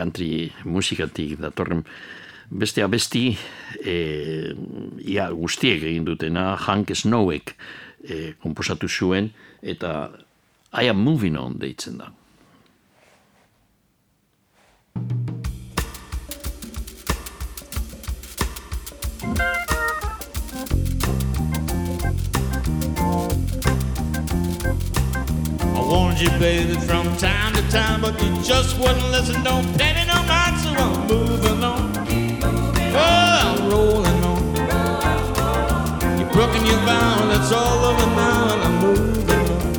Country musikatik datorren beste abesti e, ia guztiek egin dutena Hank Snowek e, komposatu zuen eta I am moving on deitzen da. I warned you, baby, from time to time, but you just wouldn't listen. Don't pay no mind, so I'm moving on. Oh, I'm rolling on. You've broken your vow, and it's all over now, and I'm moving on.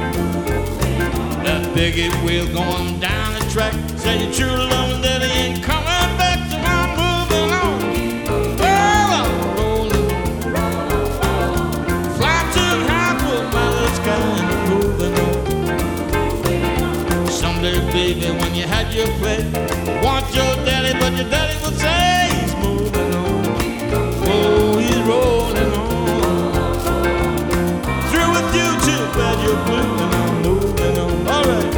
That biggie wheel going down the track. Say you true love he ain't coming your daddy, but your daddy would say he's moving on. Oh, he's rolling on. Through with you, too bad you're blue, and I'm moving on. All right.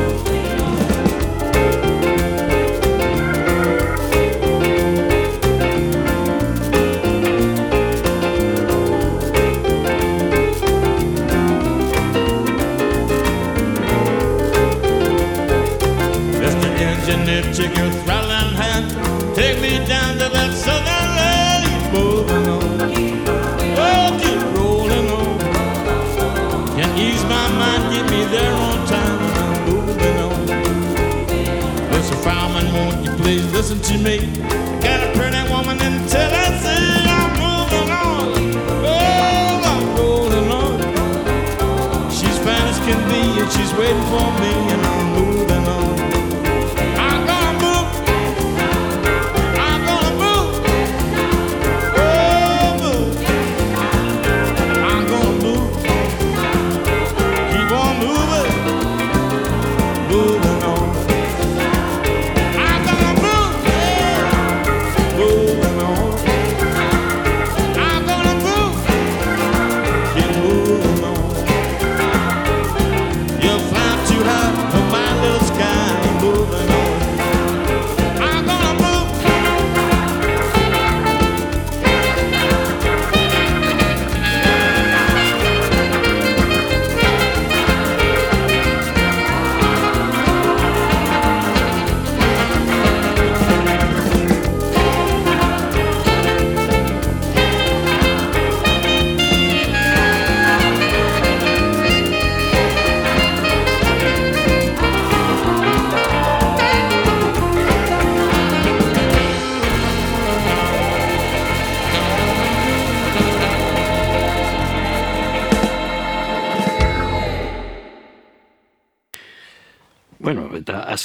Mr. listen to me? Got a pretty woman in Tennessee. I'm moving on. Oh, I'm rolling on. She's fine as can be, and she's waiting for me,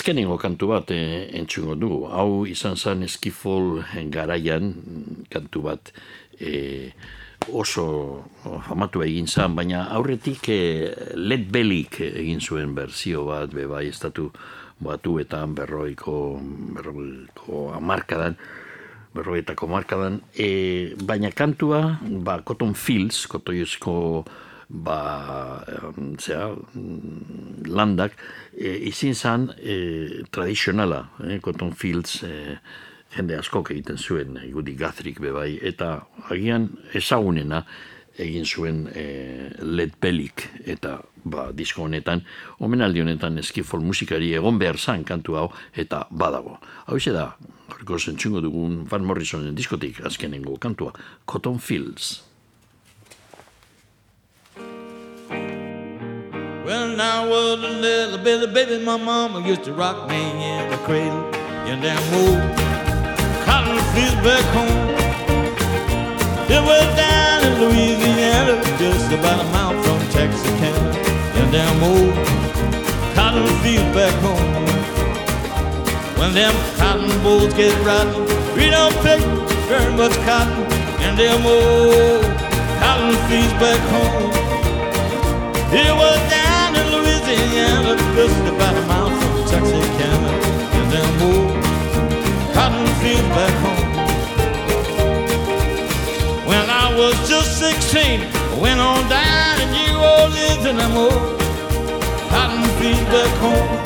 azkenengo kantu bat e, entzungo dugu. Hau izan zen eskifol garaian mm, kantu bat e, oso famatu egin zen, baina aurretik e, Led Bellik egin zuen berzio bat, bebai estatu batuetan berroiko, berroiko amarkadan, berroetako markadan, e, baina kantua, ba, Cotton Fields, kotoiozko ba, zera, mm, landak, e, izin zan e, tradizionala, e, Cotton Fields, e, jende askok egiten zuen, e, Gudi Guthrick bebai, eta agian ezagunena egin zuen e, Led Bellik, eta ba, disko honetan, omenaldi honetan eskifol musikari egon behar zan kantu hau, eta badago. Hau da, gorko zentzungo dugun Van Morrisonen diskotik azkenengo kantua, Cotton Fields. When I was a little bitty baby, my mama used to rock me in the cradle in that old cotton fields back home. It was down in Louisiana, just about a mile from Texarkana, in them old cotton fields back home. When them cotton bolls get rotten, we don't pick very much cotton in them old cotton fields back home. It was Louisiana, just about a mile from Texarkana, in them old cotton fields back home. When I was just 16, I went on down to New Orleans in them old cotton fields back home.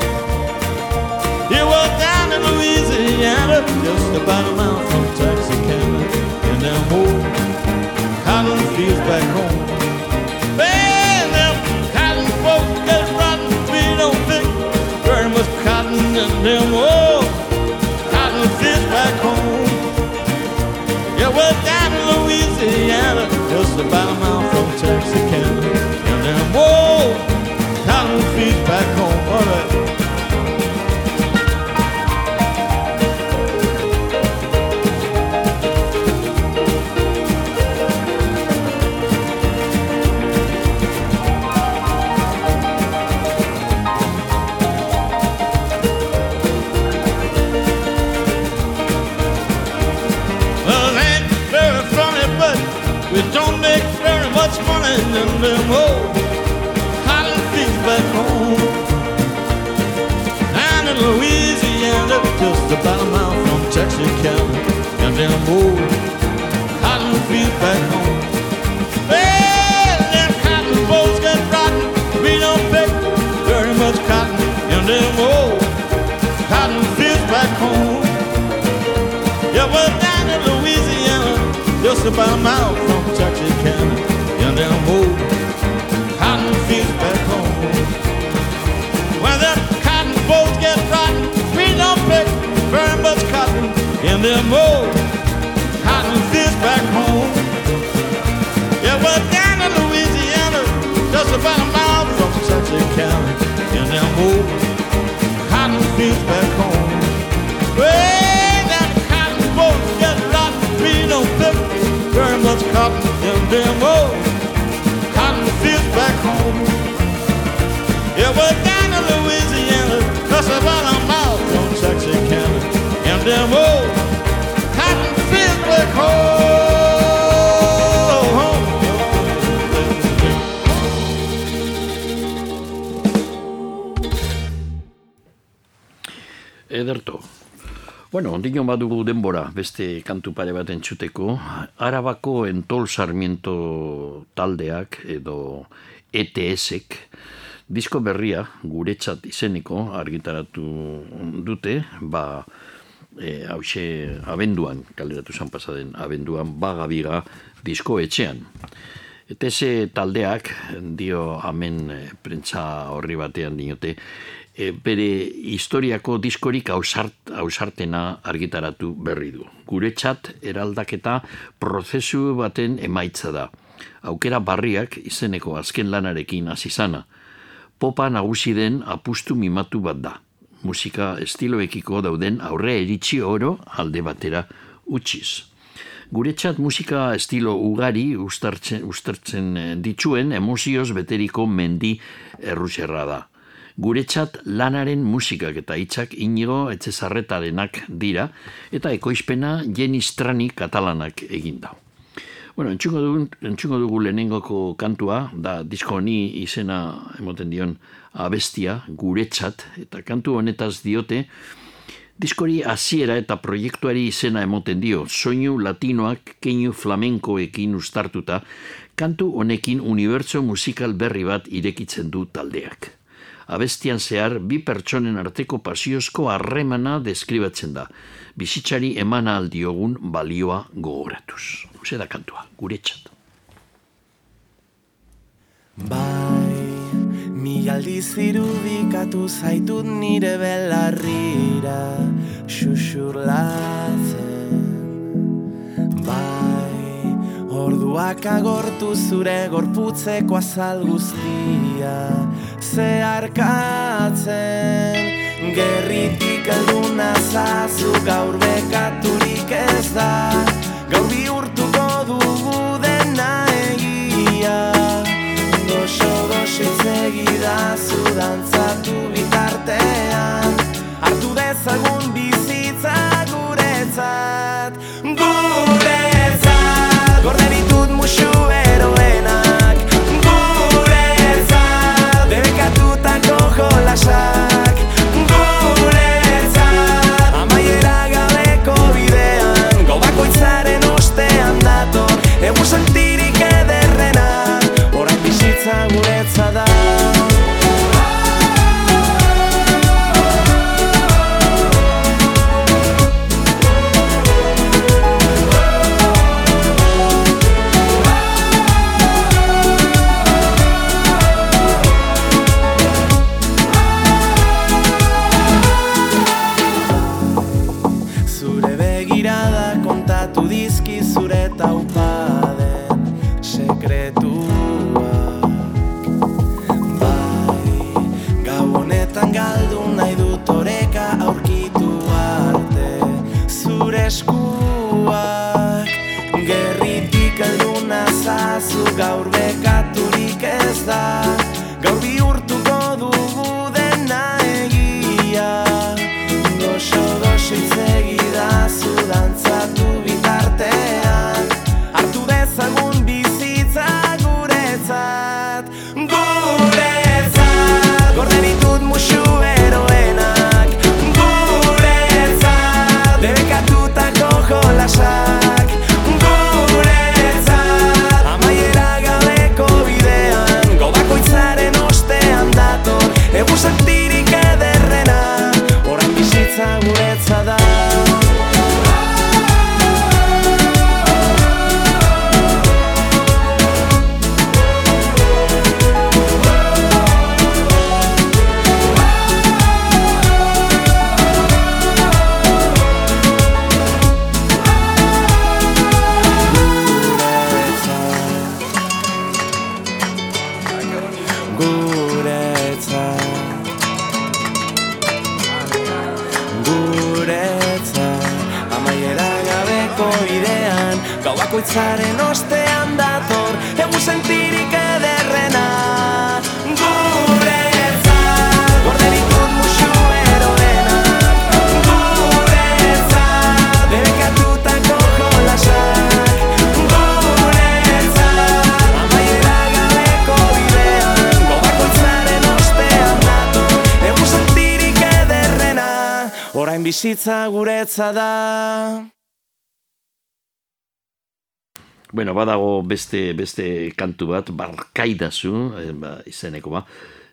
It was down in Louisiana, just about a mile from Texarkana, and them old cotton fields back home. Cotton in them old cotton fields back home. Yeah, we're down in Louisiana, just about a about a mile from Texarkana, them old cotton fields back home. Well, them cotton bolls get rotten. We don't pick very much cotton in them old cotton fields back home. Yeah, we're down in Louisiana, just about a mile from Texarkana, in them old much cotton in them old cotton fields back home. Yeah, we're down in Louisiana, just about a mile from Texarkana, in them old cotton fields back home. Well, them cotton bolls get rotten, we don't pick very much cotton in them old cotton fields back home. Yeah, we're down in Louisiana, just about a mile them old cotton fields back home. Ederto. Bueno, ondino badugu denbora, beste kantu pare bat entzuteko. Arabako entol sarmiento taldeak edo ETS-ek disko berria guretzat izeniko argitaratu dute, ba, e, hause abenduan, kaleratu zan pasaden abenduan, bagabiga disko etxean. ETS taldeak, dio amen e, prentza horri batean dinote, e, bere historiako diskorik ausart, ausartena argitaratu berri du. Guretzat eraldaketa prozesu baten emaitza da. Aukera barriak izeneko azken lanarekin hasi zana. Popa nagusi den apustu mimatu bat da. Musika estiloekiko dauden aurre eritzi oro alde batera utziz. Guretzat musika estilo ugari ustartzen, ustartzen eh, dituen emozioz beteriko mendi erruxerra da Guretzat lanaren musikak eta hitzak inigo etxezarretarenak dira, eta ekoizpena jenistrani katalanak egin dau. Bueno, entxungo dugu, entxungo dugu lehenengoko kantua, da disko honi izena emoten dion abestia, guretzat, eta kantu honetaz diote, diskori hasiera eta proiektuari izena emoten dio, soinu latinoak keinu flamenkoekin ustartuta, kantu honekin unibertso musikal berri bat irekitzen du taldeak. Abestian zehar, bi pertsonen arteko pasiozko harremana deskribatzen da, bizitzari emana aldiogun balioa gogoratuz. Huse da kantua, guretzat. Bai, mi aldiz irudikatu zaitut nire belarrira xuxurlatzen. Bai, orduak agortu zure gorputzeko azal guztia zeharkatzen. Gerritik alduna zazu gaur bekaturik ez da, itzegidazu dantzatu bitartean. Hartu dezagun bizitza Guretzat bizitza guretza da Bueno, badago beste beste kantu bat, barkaidazu, eh, ba, izeneko ba.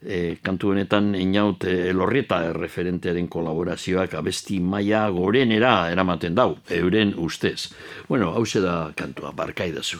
E, kantu honetan inaut e, elorrieta referentearen kolaborazioak abesti maia gorenera eramaten dau, euren ustez. Bueno, hau da kantua, barkaidazu.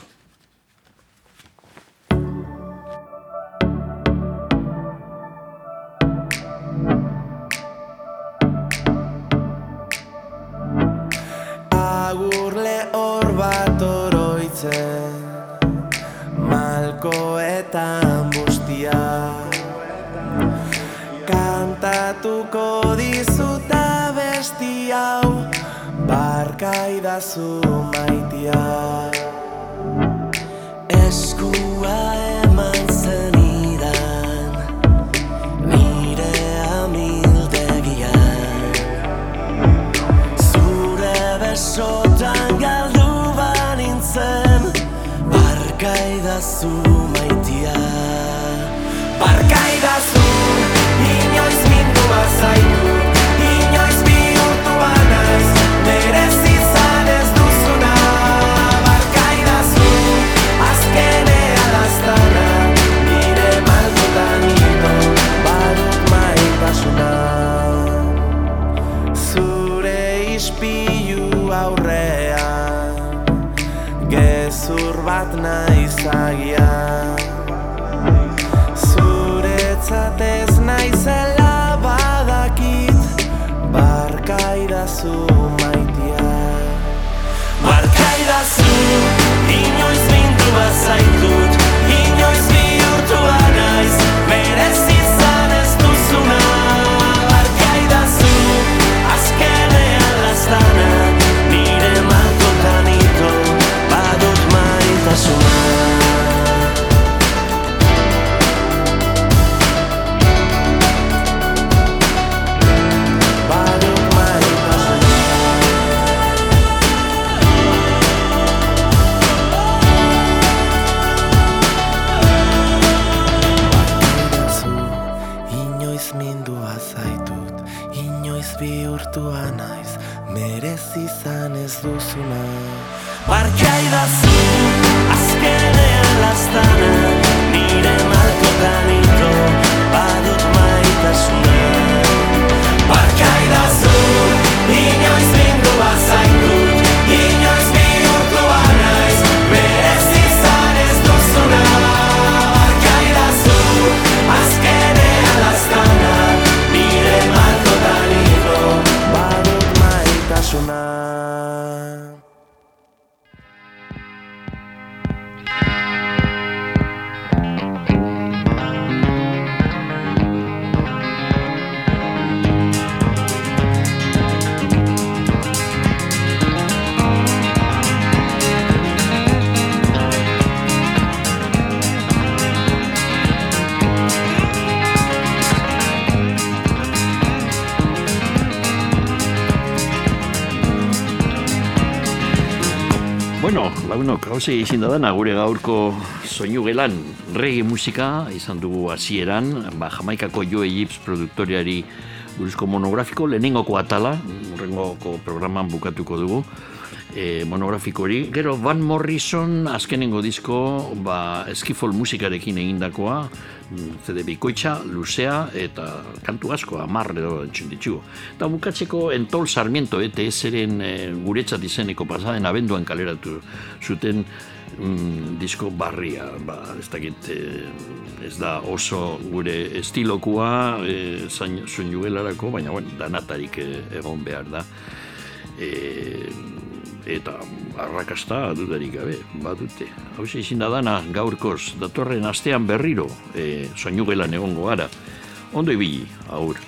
Hauze izin gure gaurko soinu gelan. Reggae musika izan dugu hasieran, ba, Jamaikako Joe Gibbs produktoriari buruzko monografiko, lehenengoko atala, urrengoko programan bukatuko dugu, e, monografiko hori. Gero Van Morrison azkenengo disko ba, eskifol musikarekin egindakoa, mm, CD bikoitza, luzea eta kantu asko, amar edo entzun ditugu. Eta bukatzeko Entol Sarmiento ETS-eren e, guretzat izeneko pasaden abenduan kaleratu zuten mm, disko barria, ba, ez dakit, eh, ez da oso gure estilokoa e, zain, soinugelarako, baina bueno, danatarik eh, egon behar da. E, eta arrakasta dudarik gabe, badute. Hau izin da dana gaurkoz, datorren astean berriro, e, soinugelan egongo gara. Ondo ibili, aur.